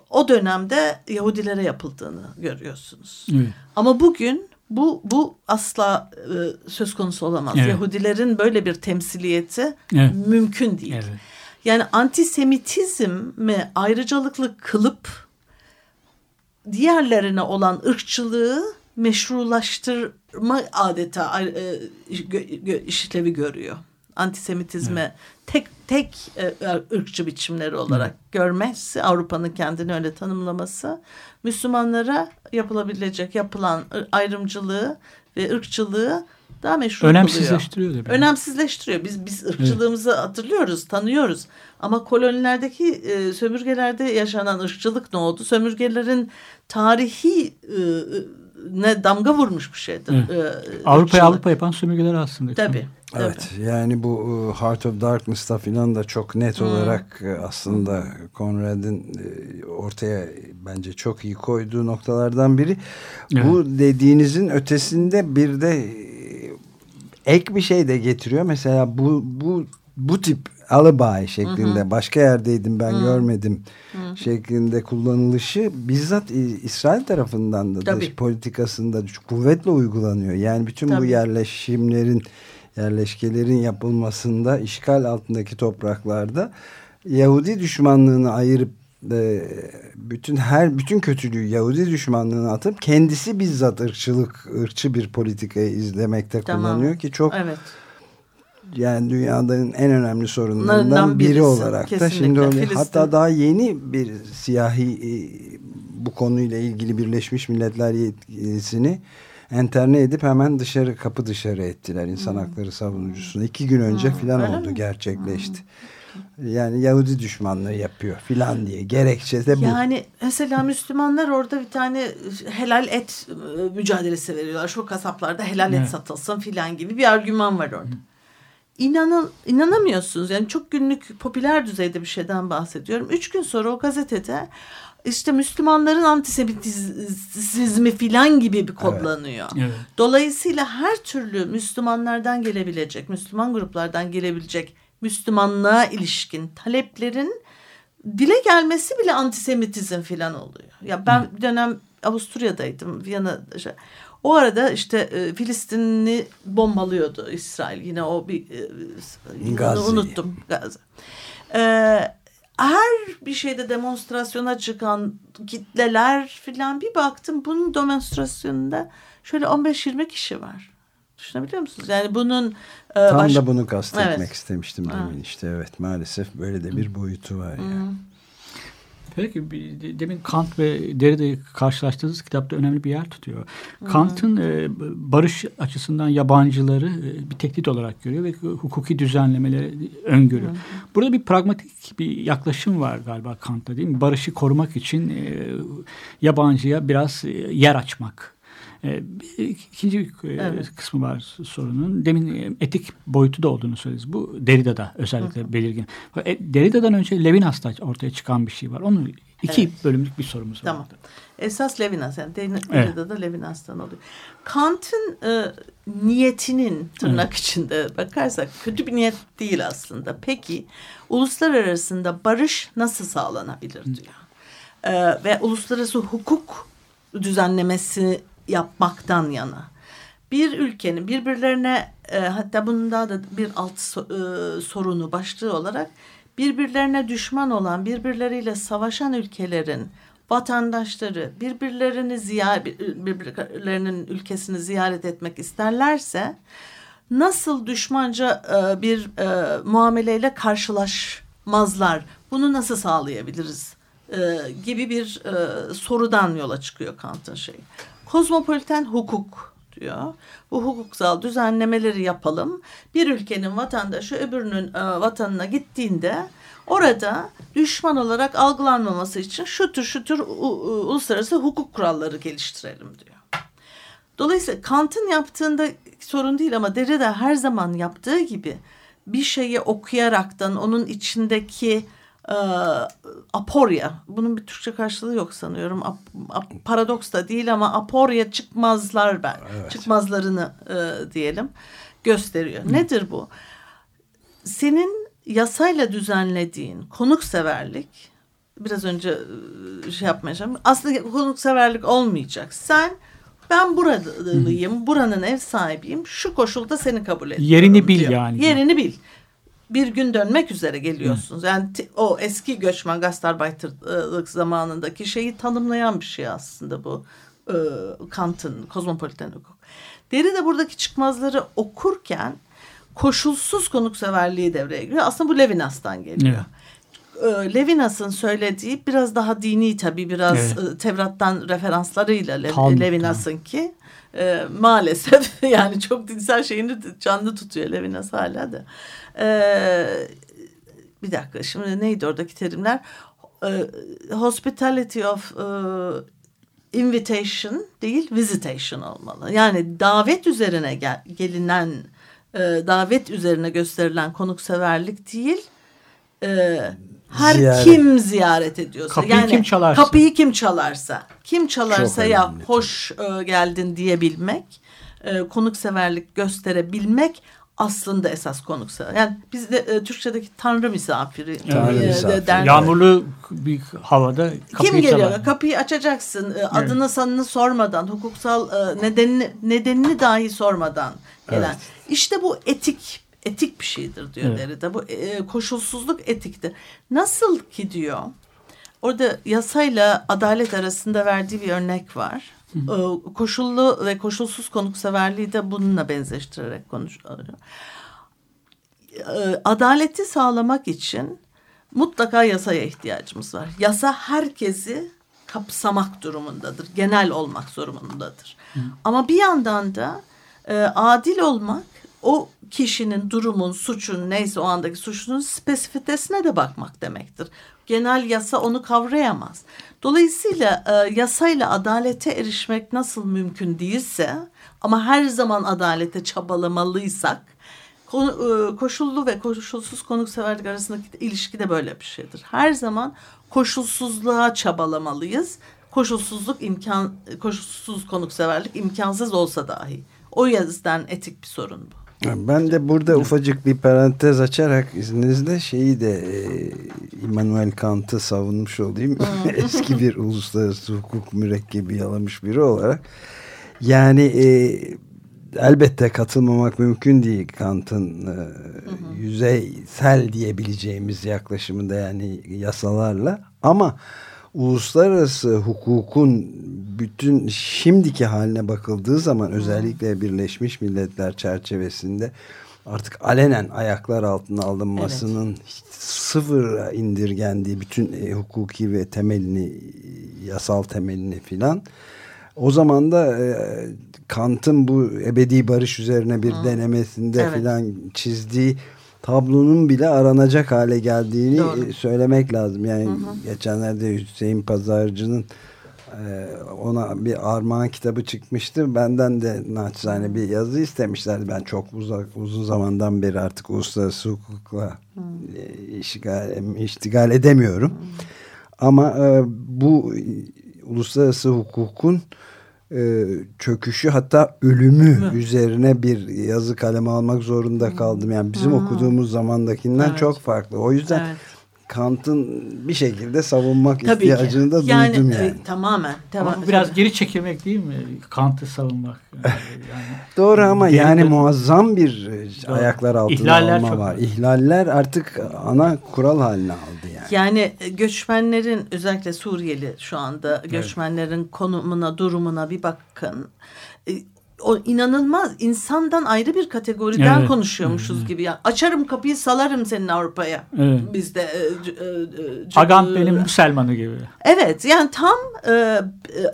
o dönemde Yahudilere yapıldığını görüyorsunuz. Evet. Ama bugün bu bu asla e, söz konusu olamaz. Evet. Yahudilerin böyle bir temsiliyeti evet. mümkün değil. Evet. Yani antisemitizmi ayrıcalıklı kılıp diğerlerine olan ırkçılığı meşrulaştırma adeta e, işlevi görüyor. Antisemitizme evet. tek tek e, ırkçı biçimleri olarak evet. görmezse Avrupa'nın kendini öyle tanımlaması Müslümanlara yapılabilecek yapılan ayrımcılığı ve ırkçılığı daha meşru Önemsizleştiriyor. Önemsizleştiriyor. Biz biz ırkçılığımızı evet. hatırlıyoruz, tanıyoruz. Ama kolonilerdeki e, sömürgelerde yaşanan ırkçılık ne oldu? Sömürgelerin tarihi e, ne damga vurmuş bir şeydir. Evet. E, Avrupa'ya Avrupa yapan sömürgeler aslında. Tabii. Evet Tabii. yani bu e, Heart of Darkness'ta filan da çok net hmm. olarak e, aslında Conrad'ın e, ortaya bence çok iyi koyduğu noktalardan biri. Evet. Bu dediğinizin ötesinde bir de ek bir şey de getiriyor. Mesela bu bu bu tip alibi şeklinde hı hı. başka yerdeydim ben hı. görmedim hı. şeklinde kullanılışı bizzat İsrail tarafından da dış politikasında kuvvetle uygulanıyor. Yani bütün Tabii. bu yerleşimlerin yerleşkelerin yapılmasında işgal altındaki topraklarda Yahudi düşmanlığını ayırıp e, bütün her bütün kötülüğü Yahudi düşmanlığını atıp kendisi bizzat ırkçılık ırkçı bir politikayı izlemekte tamam. kullanıyor ki çok evet. Yani dünyanın en önemli sorunlarından biri birisi, olarak da şimdi öyle hatta daha yeni bir siyahi e, bu konuyla ilgili Birleşmiş Milletler yetkilisini enterne edip hemen dışarı kapı dışarı ettiler insan hmm. hakları savunucusuna. iki gün önce hmm. filan oldu mi? gerçekleşti. Hmm. Yani Yahudi düşmanlığı yapıyor filan diye. Gerekçe de bu. Yani mesela Müslümanlar orada bir tane helal et e, mücadelesi veriyorlar. Şu kasaplarda helal evet. et satılsın filan gibi bir argüman var orada. İnanın, inanamıyorsunuz. Yani çok günlük popüler düzeyde bir şeyden bahsediyorum. Üç gün sonra o gazetede işte Müslümanların antisemitizmi filan gibi bir kodlanıyor. Evet. Evet. Dolayısıyla her türlü Müslümanlardan gelebilecek, Müslüman gruplardan gelebilecek Müslümanlığa ilişkin taleplerin dile gelmesi bile antisemitizm falan oluyor. Ya ben bir dönem Avusturya'daydım. Viyana'da. O arada işte e, Filistin'i bombalıyordu İsrail. Yine o bir e, Gazi. unuttum. Gazi. E, her bir şeyde demonstrasyona çıkan kitleler filan bir baktım bunun demonstrasyonunda şöyle 15-20 kişi var. Düşünebiliyor musunuz? Yani bunun e, Tam baş... da bunu kastetmek evet. istemiştim demin evet. işte. Evet maalesef böyle de bir boyutu var yani. Hmm. Peki demin Kant ve Derrida'yı karşılaştığınız kitapta önemli bir yer tutuyor. Kant'ın e, barış açısından yabancıları e, bir tehdit olarak görüyor ve hukuki düzenlemeleri öngörüyor. Hı. Burada bir pragmatik bir yaklaşım var galiba Kant'ta değil mi? Barışı korumak için e, yabancıya biraz e, yer açmak. E, ikinci bir e, evet. kısmı var sorunun. Demin e, etik boyutu da olduğunu söylediniz. Bu Derrida'da özellikle Hı. belirgin. Derrida'dan önce Levinas'ta ortaya çıkan bir şey var. Onu iki evet. bölümlük bir sorumuz var. Tamam. Esas Levinas yani Derrida'da evet. Levinas'tan oluyor. Kant'ın e, niyetinin tırnak evet. içinde bakarsak kötü bir niyet değil aslında. Peki uluslararasında barış nasıl sağlanabilir diyor. E, ve uluslararası hukuk düzenlemesi yapmaktan yana. Bir ülkenin birbirlerine e, hatta bunda da bir alt so, e, sorunu başlığı olarak birbirlerine düşman olan birbirleriyle savaşan ülkelerin vatandaşları birbirlerini ziyaret birbirlerinin ülkesini ziyaret etmek isterlerse nasıl düşmanca e, bir e, muameleyle karşılaşmazlar? Bunu nasıl sağlayabiliriz? E, gibi bir e, sorudan yola çıkıyor Kant'ın şeyi. Kozmopoliten hukuk diyor. Bu hukuksal düzenlemeleri yapalım. Bir ülkenin vatandaşı öbürünün e, vatanına gittiğinde orada düşman olarak algılanmaması için şu tür şu tür uluslararası hukuk kuralları geliştirelim diyor. Dolayısıyla Kant'ın yaptığında sorun değil ama Derrida her zaman yaptığı gibi bir şeyi okuyaraktan onun içindeki e, aporya. Bunun bir Türkçe karşılığı yok sanıyorum. Ap, ap, paradoks da değil ama aporya çıkmazlar ben. Evet. Çıkmazlarını e, diyelim gösteriyor. Hı. Nedir bu? Senin yasayla düzenlediğin konukseverlik biraz önce e, şey yapmayacağım. Aslında konukseverlik olmayacak. Sen ben buradayım, buranın ev sahibiyim. Şu koşulda seni kabul ediyorum. Yerini bil diyor. yani. Yerini bil bir gün dönmek üzere geliyorsunuz. Yani o eski göçmen gastarbaytırlık zamanındaki şeyi tanımlayan bir şey aslında bu. E, Kant'ın kozmopoliten hukuk. Deri de buradaki çıkmazları okurken koşulsuz konukseverliği devreye giriyor. Aslında bu Levinas'tan geliyor. Evet. Levinas'ın söylediği biraz daha dini tabii biraz evet. Tevrat'tan referanslarıyla Le Levinas'ın ki e, maalesef yani çok dinsel şeyini canlı tutuyor Levinas hala da. E, bir dakika şimdi neydi oradaki terimler? E, hospitality of e, invitation değil visitation olmalı. Yani davet üzerine gel, gelinen e, davet üzerine gösterilen konukseverlik değil e, her ziyaret. kim ziyaret ediyorsa kapıyı yani kim çalarsa. kapıyı kim çalarsa kim çalarsa Çok ya hoş e, geldin diyebilmek e, konukseverlik gösterebilmek aslında esas konuksever. Yani bizde e, Türkçedeki tanrı misafiri. Tanrı e, misafiri. Der. Yağmurlu bir havada kapıyı Kim geliyor? Çalar. Kapıyı açacaksın. E, adını evet. sanını sormadan, hukuksal e, nedenini nedenini dahi sormadan gelen. Evet. İşte bu etik etik bir şeydir diyor evet. Derrida. Bu e, koşulsuzluk etiktir. Nasıl ki diyor orada yasayla adalet arasında verdiği bir örnek var. Hı. E, koşullu ve koşulsuz konukseverliği de bununla benzeştirerek konuşuyor. E, adaleti sağlamak için mutlaka yasaya ihtiyacımız var. Yasa herkesi kapsamak durumundadır. Genel olmak zorundadır. Hı. Ama bir yandan da e, adil olmak o kişinin durumun, suçun neyse o andaki suçunun spesifitesine de bakmak demektir. Genel yasa onu kavrayamaz. Dolayısıyla e, yasayla adalete erişmek nasıl mümkün değilse ama her zaman adalete çabalamalıysak e, koşullu ve koşulsuz konukseverlik arasındaki ilişki de böyle bir şeydir. Her zaman koşulsuzluğa çabalamalıyız. Koşulsuzluk imkan koşulsuz konukseverlik imkansız olsa dahi. O yüzden etik bir sorun bu. Ben de burada ufacık bir parantez açarak izninizle şeyi de e, Immanuel Kant'ı savunmuş olayım. Eski bir uluslararası hukuk mürekkebi yalamış biri olarak. Yani e, elbette katılmamak mümkün değil Kant'ın e, yüzeysel diyebileceğimiz yaklaşımında yani yasalarla. Ama uluslararası hukukun bütün şimdiki haline bakıldığı zaman özellikle Birleşmiş Milletler çerçevesinde artık alenen ayaklar altına alınmasının evet. sıfır indirgendiği bütün e, hukuki ve temelini yasal temelini filan o zaman da e, Kant'ın bu ebedi barış üzerine bir Hı. denemesinde evet. filan çizdiği tablonun bile aranacak hale geldiğini Doğru. E, söylemek lazım. Yani hı hı. geçenlerde Hüseyin Pazarcı'nın e, ona bir armağan kitabı çıkmıştı. Benden de naçizane bir yazı istemişlerdi. Ben çok uzak, uzun zamandan beri artık uluslararası hukukla e, iştigal, iştigal edemiyorum. Hı. Ama bu uluslararası hukukun e, çöküşü hatta ölümü Mü? üzerine bir yazı kaleme almak zorunda kaldım. Yani bizim hmm. okuduğumuz zamandakinden evet. çok farklı. O yüzden evet. Kant'ın bir şekilde savunmak Tabii ihtiyacını ki. da yani, duydum yani. E, tamamen. Tamam, ama biraz geri çekilmek değil mi? Kant'ı savunmak. Yani, Doğru ama yani muazzam bir e, Doğru. ayaklar altında İhlaller alma var. Var. İhlaller artık ana kural haline aldı yani. Yani e, göçmenlerin özellikle Suriyeli şu anda göçmenlerin evet. konumuna, durumuna bir bakın. E, o inanılmaz insandan ayrı bir kategoriden evet. konuşuyormuşuz evet. gibi. Yani açarım kapıyı salarım senin Avrupa'ya. Evet. Bizde e, e, e, Agamben'in Müslümanı gibi. Evet yani tam e,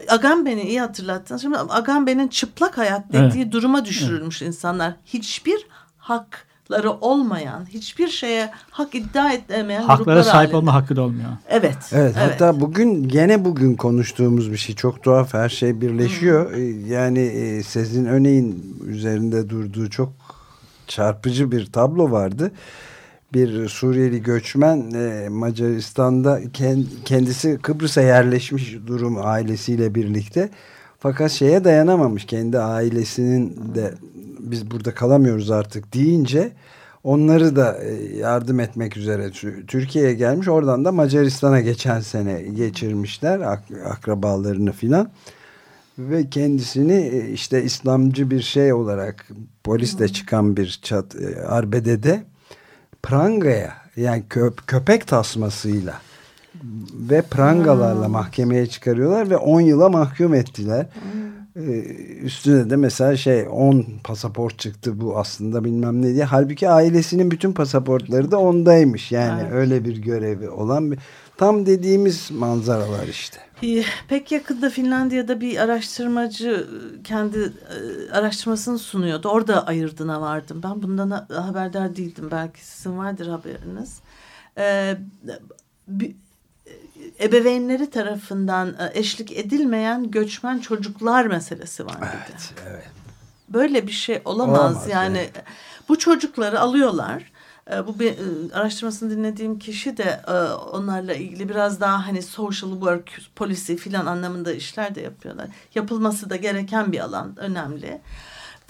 Agamben'i iyi hatırlattın. Şimdi Agamben'in çıplak hayat dediği evet. duruma düşürülmüş evet. insanlar. Hiçbir hak hakları olmayan, hiçbir şeye hak iddia edemeyen Haklara sahip halinde. olma hakkı da olmuyor. Evet, evet. Evet. Hatta bugün gene bugün konuştuğumuz bir şey çok tuhaf her şey birleşiyor. Hmm. Yani e, Sezin Öney'in üzerinde durduğu çok çarpıcı bir tablo vardı. Bir Suriyeli göçmen e, Macaristan'da kendisi Kıbrıs'a yerleşmiş durum ailesiyle birlikte. Fakat şeye dayanamamış kendi ailesinin de biz burada kalamıyoruz artık deyince onları da e, yardım etmek üzere Türkiye'ye gelmiş. Oradan da Macaristan'a geçen sene geçirmişler ak akrabalarını filan. Ve kendisini e, işte İslamcı bir şey olarak polisle çıkan bir çat, e, arbedede prangaya yani köp köpek tasmasıyla ve prangalarla mahkemeye çıkarıyorlar ve 10 yıla mahkum ettiler. Ee, üstüne de mesela şey 10 pasaport çıktı bu aslında bilmem ne diye. Halbuki ailesinin bütün pasaportları da ondaymış. Yani evet. öyle bir görevi olan bir tam dediğimiz manzaralar işte. Pek yakında Finlandiya'da bir araştırmacı kendi e, araştırmasını sunuyordu. Orada ayırdığına vardım. Ben bundan haberdar değildim. Belki sizin vardır haberiniz. Ee, bir, ebeveynleri tarafından e, eşlik edilmeyen göçmen çocuklar meselesi var Evet, evet. Böyle bir şey olamaz. olamaz yani evet. bu çocukları alıyorlar. E, bu bir e, araştırmasını dinlediğim kişi de onlarla ilgili biraz daha hani social work, policy filan anlamında işler de yapıyorlar. Yapılması da gereken bir alan, önemli.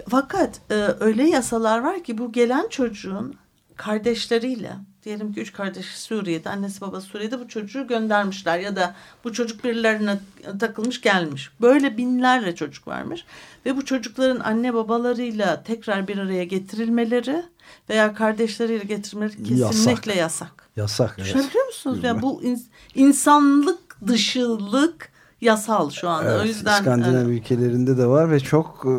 Fakat öyle yasalar var ki bu gelen çocuğun kardeşleriyle diyelim ki üç kardeş Suriye'de, annesi babası Suriye'de bu çocuğu göndermişler ya da bu çocuk birilerine takılmış gelmiş. Böyle binlerle çocuk varmış ve bu çocukların anne babalarıyla tekrar bir araya getirilmeleri veya kardeşleriyle getirilmeleri kesinlikle yasak. Yasak. Yasak. Düşünebiliyor evet. musunuz? Yani bu insanlık dışılık yasal şu anda. Evet, o yüzden İskandinav e, ülkelerinde de var ve çok e,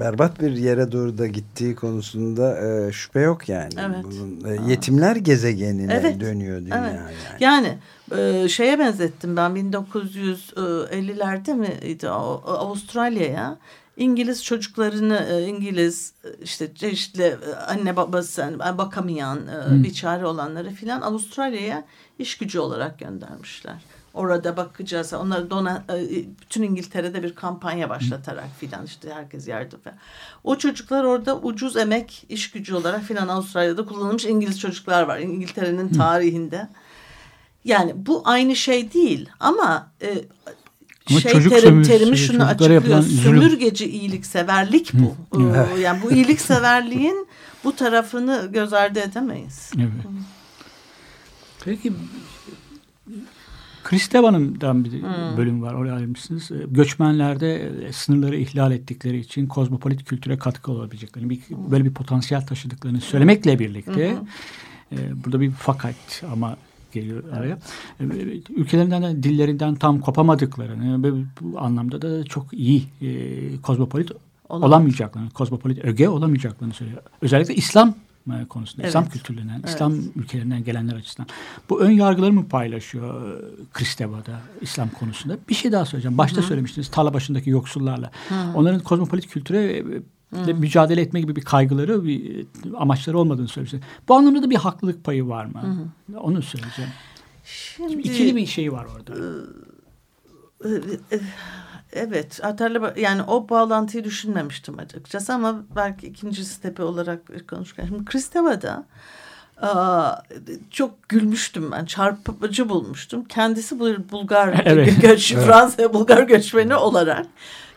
berbat bir yere doğru da gittiği konusunda e, şüphe yok yani. Evet. Bunun, e, yetimler gezegenine evet. dönüyor dünya evet. yani. Yani e, şeye benzettim ben 1950'lerde miydi Avustralya'ya İngiliz çocuklarını e, İngiliz e, işte çeşitli anne babası bakamayan hmm. bir çare olanları filan Avustralya'ya iş gücü olarak göndermişler orada bakacağız. Onlar dona e, bütün İngiltere'de bir kampanya başlatarak filan işte herkes yardım falan. O çocuklar orada ucuz emek iş gücü olarak filan Avustralya'da kullanılmış İngiliz çocuklar var İngiltere'nin tarihinde. Yani bu aynı şey değil ama e, ama şey çocuk terim, terimi şunu açıklıyor. Sömürgeci iyilikseverlik bu. Hı. Yani bu iyilikseverliğin bu tarafını göz ardı edemeyiz. Evet. Peki Kristevan'dan bir hmm. bölüm var oraya ayırmışsınız. Ee, göçmenlerde e, sınırları ihlal ettikleri için kozmopolit kültüre katkı olabileceklerini, bir, böyle bir potansiyel taşıdıklarını söylemekle birlikte hmm. e, burada bir fakat ama geliyor araya. E, ülkelerinden de dillerinden tam kopamadıklarını ve bu anlamda da çok iyi e, kozmopolit Olamaz. olamayacaklarını, kozmopolit öge olamayacaklarını söylüyor. Özellikle İslam konusunda, evet. İslam kültürlerinden, evet. İslam ülkelerinden gelenler açısından. Bu ön yargıları mı paylaşıyor Kristeva'da İslam konusunda? Bir şey daha söyleyeceğim. Başta Hı-hı. söylemiştiniz tarla başındaki yoksullarla. Hı-hı. Onların kozmopolit kültüre Hı. mücadele etme gibi bir kaygıları, bir amaçları olmadığını söylemiştiniz. Bu anlamda da bir haklılık payı var mı? Hı-hı. Onu söyleyeceğim. Şimdi, Şimdi ikili bir şey var orada. Evet, Atarlı yani o bağlantıyı düşünmemiştim açıkçası ama belki ikinci stepi olarak konuşurken. Şimdi Kristeva'da çok gülmüştüm ben. Çarpıcı bulmuştum. Kendisi Bulgar evet. göç, evet. Fransa Bulgar göçmeni olarak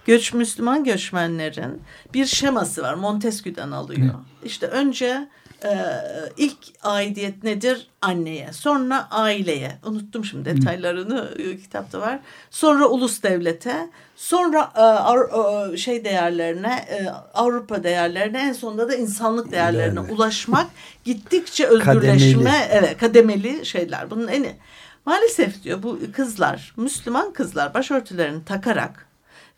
göç Müslüman göçmenlerin bir şeması var. Montesquieu'den alıyor. Hı. İşte önce e, ilk aidiyet nedir? Anneye. Sonra aileye. Unuttum şimdi detaylarını. E, kitapta var. Sonra ulus devlete. Sonra e, e, şey değerlerine, e, Avrupa değerlerine, en sonunda da insanlık değerlerine yani. ulaşmak gittikçe özgürleşme, kademeli. evet kademeli şeyler. Bunun eni. Maalesef diyor bu kızlar, Müslüman kızlar başörtülerini takarak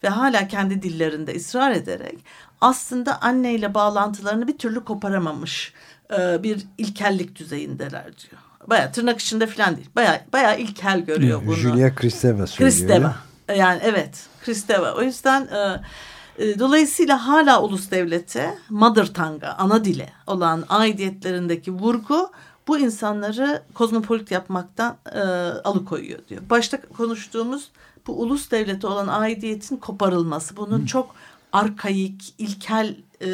ve hala kendi dillerinde ısrar ederek aslında anneyle bağlantılarını bir türlü koparamamış e, bir ilkellik düzeyindeler diyor. Baya tırnak içinde falan değil. Baya baya ilkel görüyor bunu. Julia Kristeva söylüyor. Kristeva. Yani evet Kristeva. O yüzden e, e, dolayısıyla hala ulus devleti mother tongue'a ana dile olan aidiyetlerindeki vurgu bu insanları kozmopolit yapmaktan e, alıkoyuyor diyor. Başta konuştuğumuz bu ulus devleti olan aidiyetin koparılması. Bunun Hı. çok arkaik, ilkel e,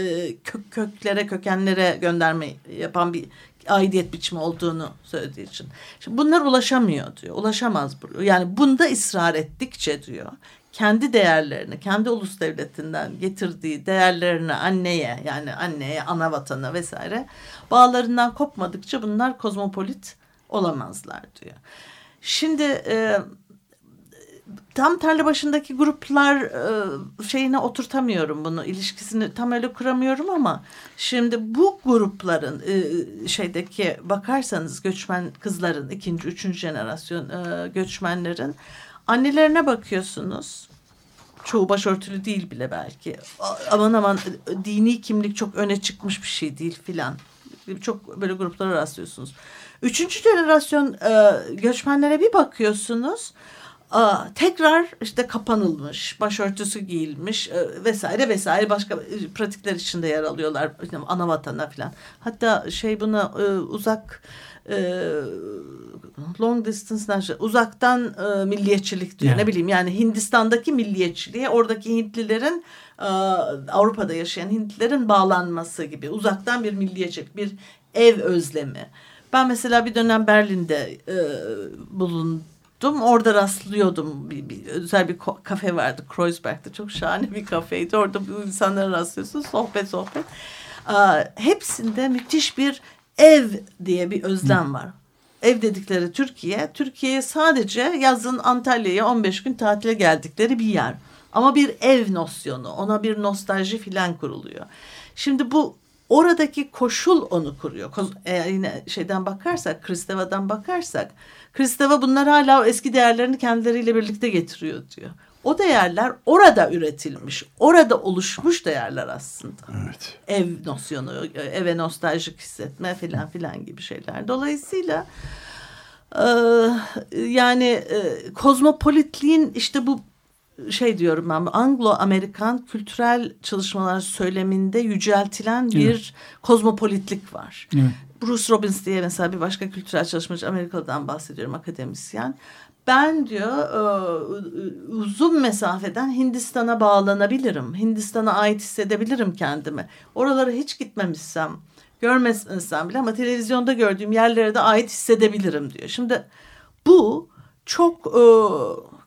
kök köklere, kökenlere gönderme yapan bir aidiyet biçimi olduğunu söylediği için. Şimdi bunlar ulaşamıyor diyor. Ulaşamaz. Yani bunda ısrar ettikçe diyor. Kendi değerlerini, kendi ulus devletinden getirdiği değerlerini anneye yani anneye, ana vatana vesaire bağlarından kopmadıkça bunlar kozmopolit olamazlar diyor. Şimdi e, tam tarla başındaki gruplar e, şeyine oturtamıyorum bunu ilişkisini tam öyle kuramıyorum ama şimdi bu grupların e, şeydeki bakarsanız göçmen kızların ikinci üçüncü jenerasyon e, göçmenlerin annelerine bakıyorsunuz. Çoğu başörtülü değil bile belki. Aman aman dini kimlik çok öne çıkmış bir şey değil filan. Çok böyle gruplara rastlıyorsunuz. Üçüncü jenerasyon göçmenlere bir bakıyorsunuz tekrar işte kapanılmış, başörtüsü giyilmiş e, vesaire vesaire başka e, pratikler içinde yer alıyorlar. İşte ana vatana falan. Hatta şey buna e, uzak long distance uzaktan e, milliyetçilik diyor. Yani. Ne bileyim yani Hindistan'daki milliyetçiliğe oradaki Hintlilerin Avrupa'da yaşayan Hintlilerin bağlanması gibi uzaktan bir milliyetçilik, bir ev özlemi. Ben mesela bir dönem Berlin'de e, bulundum gidiyordum. Orada rastlıyordum. Bir, bir, özel bir kafe vardı Kreuzberg'de. Çok şahane bir kafeydi. Orada bu insanlara rastlıyorsun. Sohbet sohbet. Aa, hepsinde müthiş bir ev diye bir özlem var. Ev dedikleri Türkiye. Türkiye'ye sadece yazın Antalya'ya 15 gün tatile geldikleri bir yer. Ama bir ev nosyonu, ona bir nostalji filan kuruluyor. Şimdi bu oradaki koşul onu kuruyor. Eğer yine şeyden bakarsak, Kristeva'dan bakarsak, Kristeva bunlar hala eski değerlerini kendileriyle birlikte getiriyor diyor. O değerler orada üretilmiş, orada oluşmuş değerler aslında. Evet. Ev nosyonu, eve nostaljik hissetme filan filan gibi şeyler. Dolayısıyla e, yani e, kozmopolitliğin işte bu şey diyorum ben Anglo-Amerikan kültürel çalışmalar söyleminde yüceltilen bir evet. kozmopolitlik var. Evet. Bruce Robbins diye mesela bir başka kültürel çalışmacı Amerika'dan bahsediyorum akademisyen. Ben diyor e, uzun mesafeden Hindistan'a bağlanabilirim. Hindistan'a ait hissedebilirim kendimi. Oralara hiç gitmemişsem, görmesem bile ama televizyonda gördüğüm yerlere de ait hissedebilirim diyor. Şimdi bu çok e,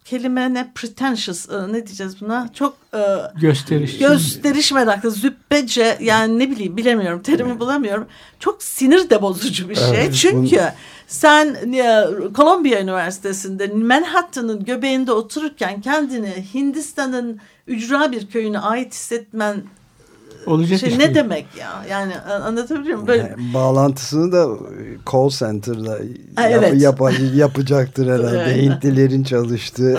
kelime ne? Pretentious e, ne diyeceğiz buna? Çok e, gösteriş. gösteriş meraklı züppece yani ne bileyim bilemiyorum terimi bulamıyorum. Çok sinir de bozucu bir şey. Evet, çünkü bunu... sen e, Columbia Üniversitesi'nde Manhattan'ın göbeğinde otururken kendini Hindistan'ın ücra bir köyüne ait hissetmen Olacak şey iş ne demek ya? Yani anlatabiliyor muyum? Böyle Yani bağlantısını da call center'da Ha, yap- evet. yapa- yapacaktır herhalde. Hintlilerin çalıştığı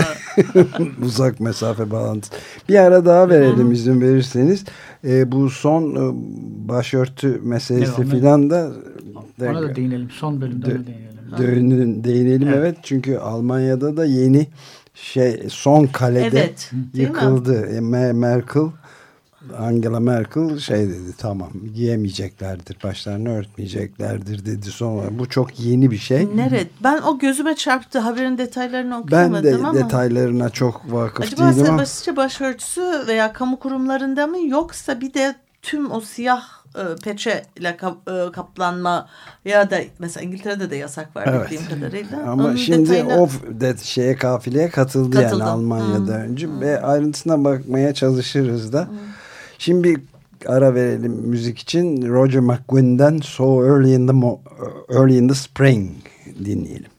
uzak mesafe bağlantısı. Bir ara daha verelim izin verirseniz. Ee, bu son e, başörtü meselesi Evet, filan da Ona da değinelim. Son bölümde ona değinelim. Değinelim, değinelim evet. Evet. Çünkü Almanya'da da yeni şey son kalede Evet, yıkıldı. E, Me- Merkel Angela Merkel şey dedi tamam giyemeyeceklerdir başlarını örtmeyeceklerdir dedi sonra bu çok yeni bir şey. Nerede? Ben o gözüme çarptı. Haberin detaylarını Ben okuyamadım de ama. detaylarına çok vakıf Acaba değilim ama basitçe başörtüsü veya kamu kurumlarında mı yoksa bir de tüm o siyah e, peçeyle kap, kaplanma ya da mesela İngiltere'de de yasak var Evet. bildiğim kadarıyla. ama Onun şimdi detayını- o de şeye kafileye katıldı, Katıldı. yani Almanya'da Hı. önce ve ayrıntısına bakmaya çalışırız da. Şimdi bir ara verelim müzik için Roger McGuinn'den So Early in the Mo- Early in the Spring dinleyelim.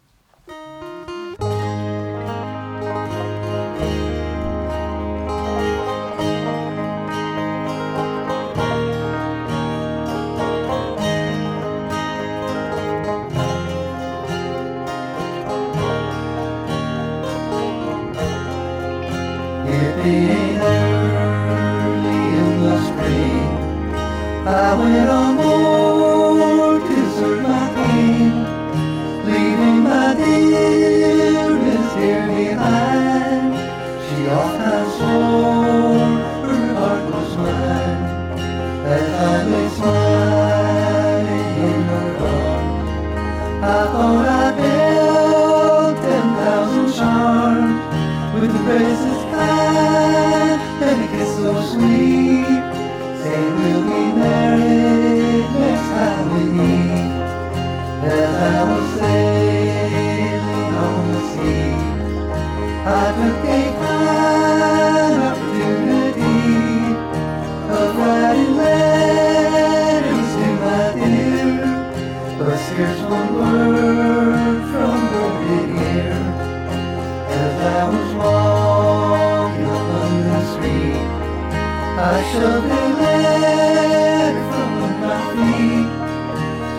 shall be led from my feet.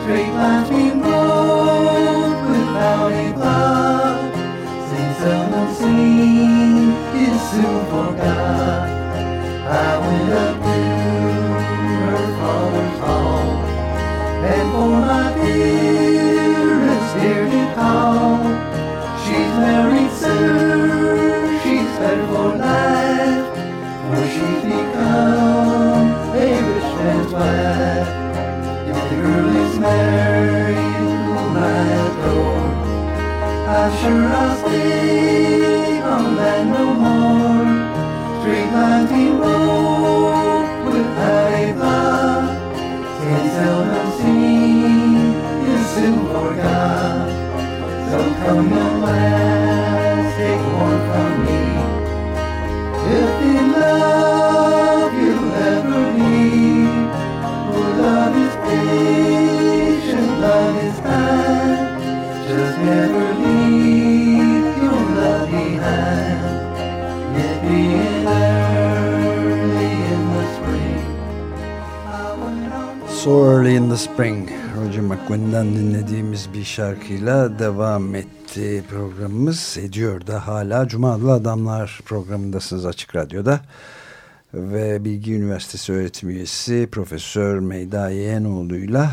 Straight lines being without a. Since unseen soon forgotten. pressure of day won't no more. Street lighting road with a blood. Can't seldom sea is soon forgot. So come on. The Spring Roger McGuinn'den dinlediğimiz bir şarkıyla devam etti programımız. Ediyor da hala Cuma Adamlar programındasınız Açık Radyo'da. Ve Bilgi Üniversitesi öğretim üyesi Profesör Meyda Yeğenoğlu'yla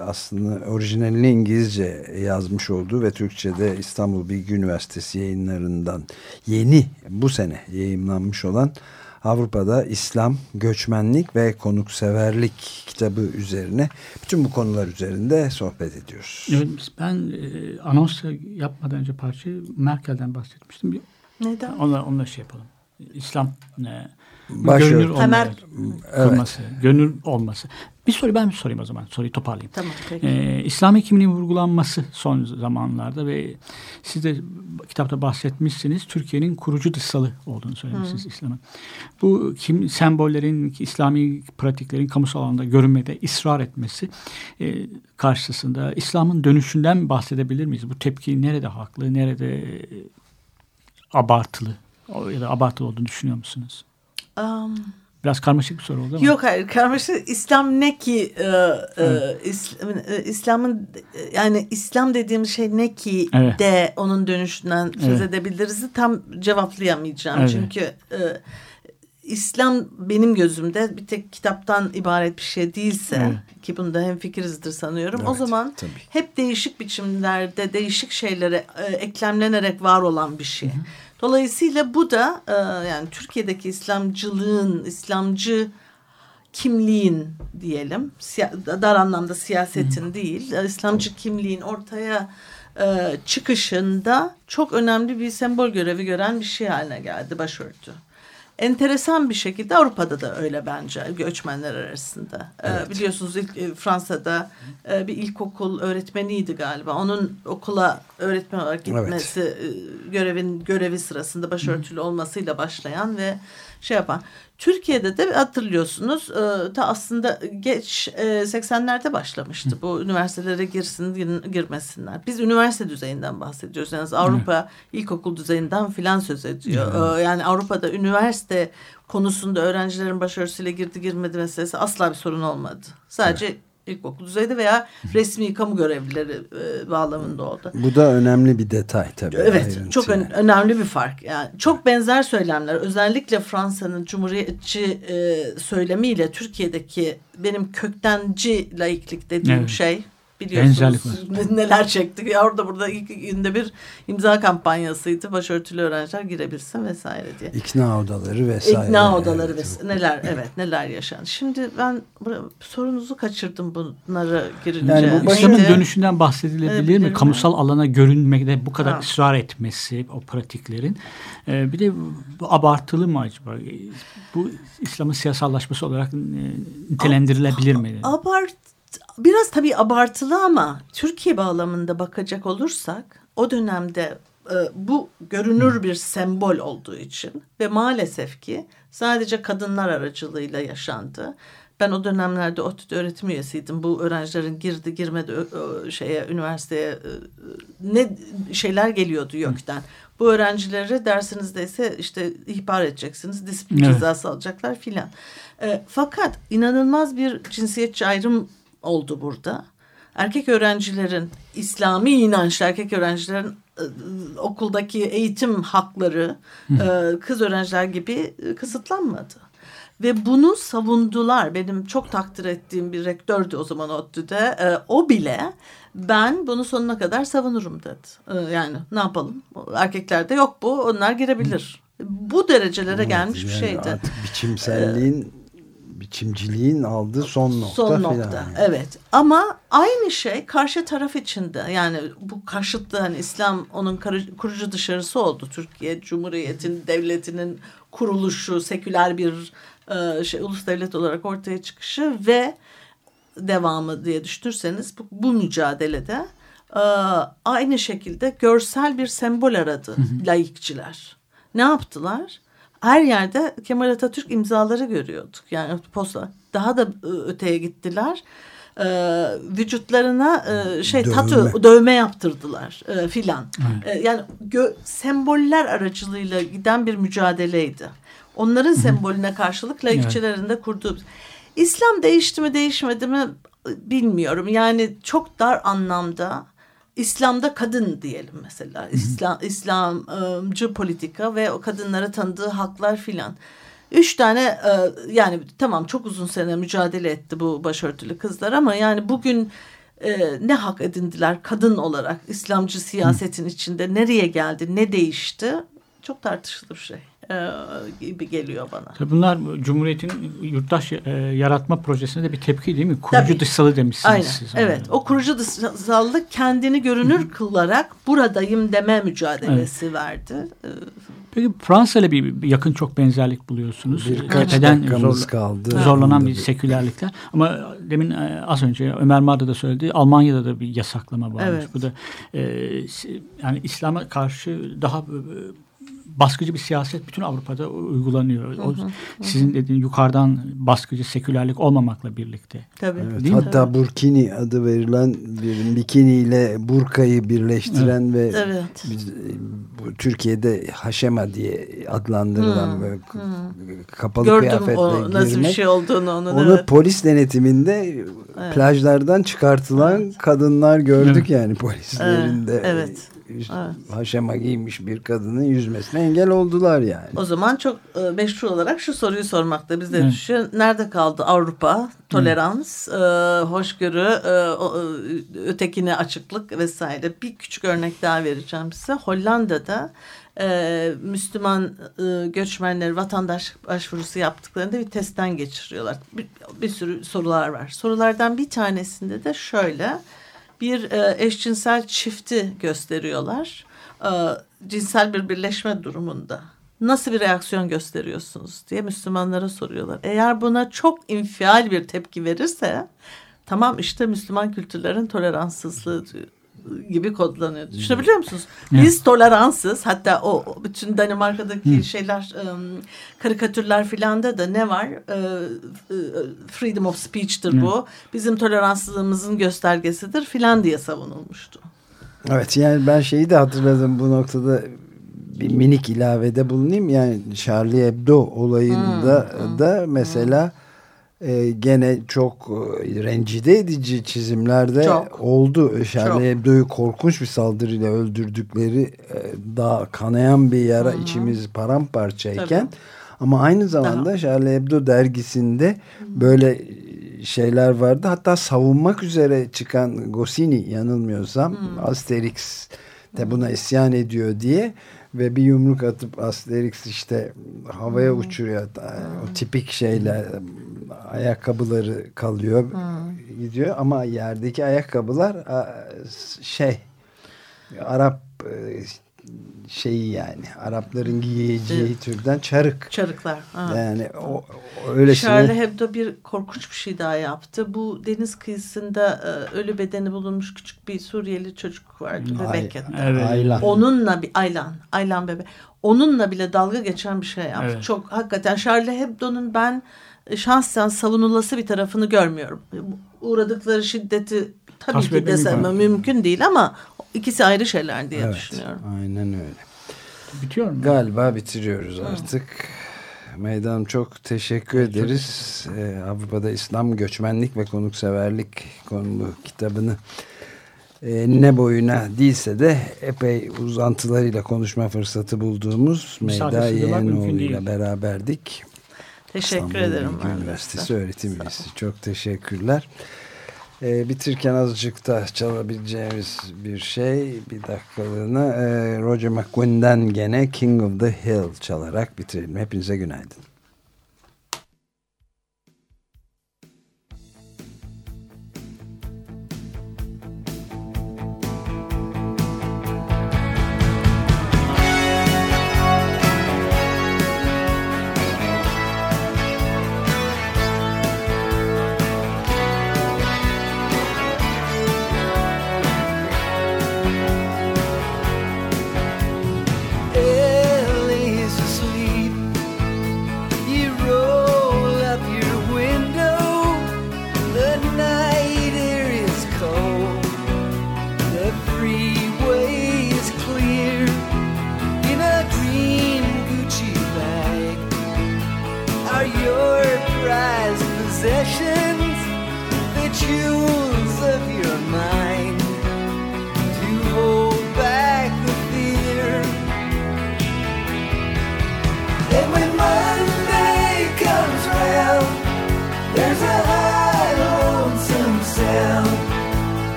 aslında orijinalini İngilizce yazmış olduğu ve Türkçe'de İstanbul Bilgi Üniversitesi yayınlarından yeni bu sene yayınlanmış olan Avrupa'da İslam, göçmenlik ve konukseverlik kitabı üzerine bütün bu konular üzerinde sohbet ediyoruz. Evet, ben e, anons yapmadan önce parçayı Merkel'den bahsetmiştim. Neden? onunla, onunla şey yapalım. İslam e, Başörtü. gönül olması, kılması, gönül olması. Bir soru ben sorayım o zaman. Soruyu toparlayayım. Tamam peki. Ee, İslami kimliğin vurgulanması son zamanlarda ve siz de kitapta bahsetmişsiniz Türkiye'nin kurucu dışsalı olduğunu söylemişsiniz İslam'ın. Bu kim sembollerin, İslami pratiklerin kamusal alanda görünmede ısrar etmesi e, karşısında İslam'ın dönüşünden bahsedebilir miyiz? Bu tepki nerede haklı, nerede e, abartılı ya da abartılı olduğunu düşünüyor musunuz? Um, Biraz karmaşık bir soru oldu ama. Yok hayır karmaşık İslam ne ki e, e, İslam, e, İslam'ın yani İslam dediğimiz şey ne ki Evet. de onun dönüşünden söz Evet. edebiliriz tam cevaplayamayacağım Evet. çünkü e, İslam benim gözümde bir tek kitaptan ibaret bir şey değilse Evet. ki bunda hemfikirizdir sanıyorum o Evet, zaman tabii. hep değişik biçimlerde değişik şeylere e, eklemlenerek var olan bir şey. Dolayısıyla bu da e, yani Türkiye'deki İslamcılığın, İslamcı kimliğin diyelim, dar anlamda siyasetin değil, e, İslamcı kimliğin ortaya e, çıkışında çok önemli bir sembol görevi gören bir şey haline geldi başörtü. Enteresan bir şekilde Avrupa'da da öyle bence göçmenler arasında. E, biliyorsunuz ilk e, Fransa'da e, bir ilkokul öğretmeniydi galiba. Onun okula öğretmen olarak gitmesi e, görevin görevi sırasında başörtülü olmasıyla başlayan ve şey yapan. Türkiye'de de hatırlıyorsunuz e, ta aslında geç e, 80'lerde başlamıştı. Bu üniversitelere girsin gir- girmesinler. Biz üniversite düzeyinden bahsediyoruz. Yani Avrupa ilkokul düzeyinden filan söz ediyor. E, yani Avrupa'da üniversite konusunda öğrencilerin başörtüsüyle girdi girmedi meselesi asla bir sorun olmadı. Sadece ilkokul düzeyde veya resmi kamu görevlileri e, bağlamında oldu. Bu da önemli bir detay tabii. Evet, ayrıntı çok ön- yani. önemli bir fark. Yani çok benzer söylemler. Özellikle Fransa'nın cumhuriyetçi e, söylemiyle Türkiye'deki benim köktenci laiklik dediğim Evet. şey biliyorsunuz neler çektik. Ya orada burada ilk günde bir imza kampanyasıydı. Başörtülü öğrenciler girebilsin vesaire diye. İkna odaları vesaire. İkna odaları Evet. ve neler evet neler yaşandı. Şimdi ben sorunuzu kaçırdım bunlara girince. Yani bu İslam'ın Şimdi- dönüşünden bahsedilebilir Evet, mi? bilirim Kamusal alana görünmekte bu kadar Ha. ısrar etmesi, o pratiklerin. Ee, bir de bu abartılı mı acaba? Bu İslam'ın siyasallaşması olarak e, nitelendirilebilir mi? Abart biraz tabii abartılı ama Türkiye bağlamında bakacak olursak o dönemde e, bu görünür bir sembol olduğu için ve maalesef ki sadece kadınlar aracılığıyla yaşandı. Ben o dönemlerde ODTÜ öğretim üyesiydim. Bu öğrencilerin girdi girmedi şeye üniversiteye e, ne şeyler geliyordu YÖK'ten. Bu öğrencileri dersinizde ise işte ihbar edeceksiniz, disiplin Evet. cezası alacaklar filan. E, fakat inanılmaz bir cinsiyetçi ayrım oldu burada. Erkek öğrencilerin İslami inançlı erkek öğrencilerin e, okuldaki eğitim hakları e, kız öğrenciler gibi e, kısıtlanmadı. Ve bunu savundular. Benim çok takdir ettiğim bir rektördü o zaman ODTÜ'de. O bile ben bunu sonuna kadar savunurum dedi. Yani ne yapalım? Erkeklerde yok bu. Onlar girebilir. Bu derecelere gelmiş bir Yani şeydi. Artık biçimselliğin, biçimciliğin aldığı son nokta. Son nokta. yani. Evet. Ama aynı şey karşı taraf içinde. Yani bu karşıtlı hani İslam onun kurucu dışarısı oldu. Türkiye Cumhuriyeti'nin devletinin kuruluşu, seküler bir e, şey ulus devlet olarak ortaya çıkışı ve devamı diye düşünürseniz bu, bu mücadelede e, aynı şekilde görsel bir sembol aradı laikçiler. Ne yaptılar? Her yerde Kemal Atatürk imzaları görüyorduk. Yani posta daha da e, öteye gittiler. E, vücutlarına e, şey Dövme. tatu dövme yaptırdılar e, filan. E, yani gö- semboller aracılığıyla giden bir mücadeleydi. Onların sembolüne karşılık laikçilerin de kurduğu. İslam değişti mi değişmedi mi bilmiyorum. Yani çok dar anlamda İslam'da kadın diyelim mesela. İslam İslamcı politika ve o kadınlara tanıdığı haklar filan. Üç tane e, yani tamam çok uzun sene mücadele etti bu başörtülü kızlar ama yani bugün e, ne hak edindiler kadın olarak İslamcı siyasetin içinde? Nereye geldi? Ne değişti? Çok tartışılır şey gibi geliyor bana. Tabii bunlar Cumhuriyet'in yurttaş e, yaratma projesine de bir tepki değil mi? Kurucu Tabii. dışsalı demişsiniz Aynen. siz. Evet. O kurucu dışsallık kendini görünür kılarak buradayım deme mücadelesi verdi. Ee, Peki Fransa ile bir yakın çok benzerlik buluyorsunuz. Birkaç Tepeden dakikamız zorla- kaldı. Zorlanan bir sekülerlikler. Ama demin e, az önce Ömer Madra da söyledi. Almanya'da da bir yasaklama varmış. Evet. Bu da e, yani İslam'a karşı daha e, baskıcı bir siyaset bütün Avrupa'da uygulanıyor. O, sizin dediğin yukarıdan baskıcı sekülerlik olmamakla birlikte. Tabii. Evet, Değil mi? hatta burkini adı verilen bir bikini ile burkayı birleştiren ve Evet. biz, e, bu Türkiye'de haşema diye adlandırılan böyle k- kapalı Gördüm kıyafetle o nasıl bir girmek. şey olduğunu onun. Onu evet. polis denetiminde plajlardan çıkartılan kadınlar gördük yani polislerin de Evet, üst- evet. haşema giymiş bir kadının yüzmesine engel oldular yani. O zaman çok e, meşru olarak şu soruyu sormakta bize Evet. düşüyor. Nerede kaldı Avrupa? Tolerans, e, hoşgörü, e, e, ötekine açıklık vesaire. Bir küçük örnek daha vereceğim size. Hollanda'da e, Müslüman e, göçmenleri vatandaş başvurusu yaptıklarında bir testten geçiriyorlar. Bir, bir sürü sorular var. Sorulardan bir tanesinde de şöyle bir e, eşcinsel çifti gösteriyorlar. E, cinsel bir birleşme durumunda. Nasıl bir reaksiyon gösteriyorsunuz diye Müslümanlara soruyorlar. Eğer buna çok infial bir tepki verirse tamam işte Müslüman kültürlerin toleranssızlığı gibi kodlanıyor. Düşünebiliyor musunuz? Biz toleranssız hatta o bütün Danimarka'daki şeyler ım, karikatürler filanda da ne var? Ee, e, freedom of speech'tir bu. Bizim toleranssızlığımızın göstergesidir filan diye savunulmuştu. Evet yani ben şeyi de hatırladım bu noktada bir minik ilavede bulunayım. Yani Charlie Hebdo olayında da mesela e, gene çok e, rencide edici çizimlerde Çok. oldu. Charlie Çok. Hebdo'yu korkunç bir saldırıyla öldürdükleri e, daha kanayan bir yara içimiz paramparçayken Tabii. ama aynı zamanda Charlie Hebdo dergisinde böyle şeyler vardı. Hatta savunmak üzere çıkan Goscinny yanılmıyorsam Asterix de buna isyan ediyor diye ve bir yumruk atıp Asterix işte havaya uçuruyor. O tipik şeyler ayakkabıları kalıyor gidiyor. Ama yerdeki ayakkabılar şey Arap e, şeyi yani Arapların giyeceği Evet. türden çarık. Çarıklar. ha. Yani o, o öylesine Charlie Hebdo bir korkunç bir şey daha yaptı. Bu deniz kıyısında e, ölü bedeni bulunmuş küçük bir Suriyeli çocuk vardı Ay- bebek yattı. Evet. Aylan. Onunla bir Aylan, Aylan bebe. Onunla bile dalga geçen bir şey yaptı. Evet. Çok hakikaten Charlie Hebdo'nun ben e, şahsen savunulası bir tarafını görmüyorum. Uğradıkları şiddeti tabii Tasvip ki de etmek sevmem mümkün. mümkün değil ama ikisi ayrı şeyler diye Evet, düşünüyorum. aynen öyle. Bitiyor mu? Galiba bitiriyoruz artık. Meydan çok teşekkür ederiz. Ee, Avrupa'da İslam göçmenlik ve konukseverlik konulu kitabını e, ne boyuna değilse de epey uzantılarıyla konuşma fırsatı bulduğumuz Meyda Misafirsiz olmak mümkün Yeğenoğlu ile değil. beraberdik. Teşekkür İstanbul ederim. Üniversitesi öğretim üyesi. Çok teşekkürler. Ee, bitirken azıcık da çalabileceğimiz bir şey bir dakikalığına e, Roger McGuinn'den gene King of the Hill çalarak bitirelim. Hepinize günaydın.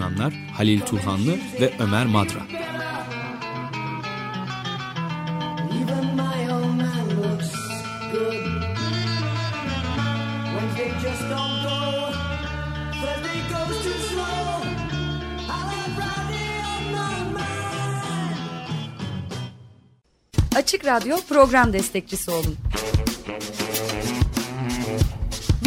Sunanlar Halil Turhanlı ve Ömer Madra. Even my old man looks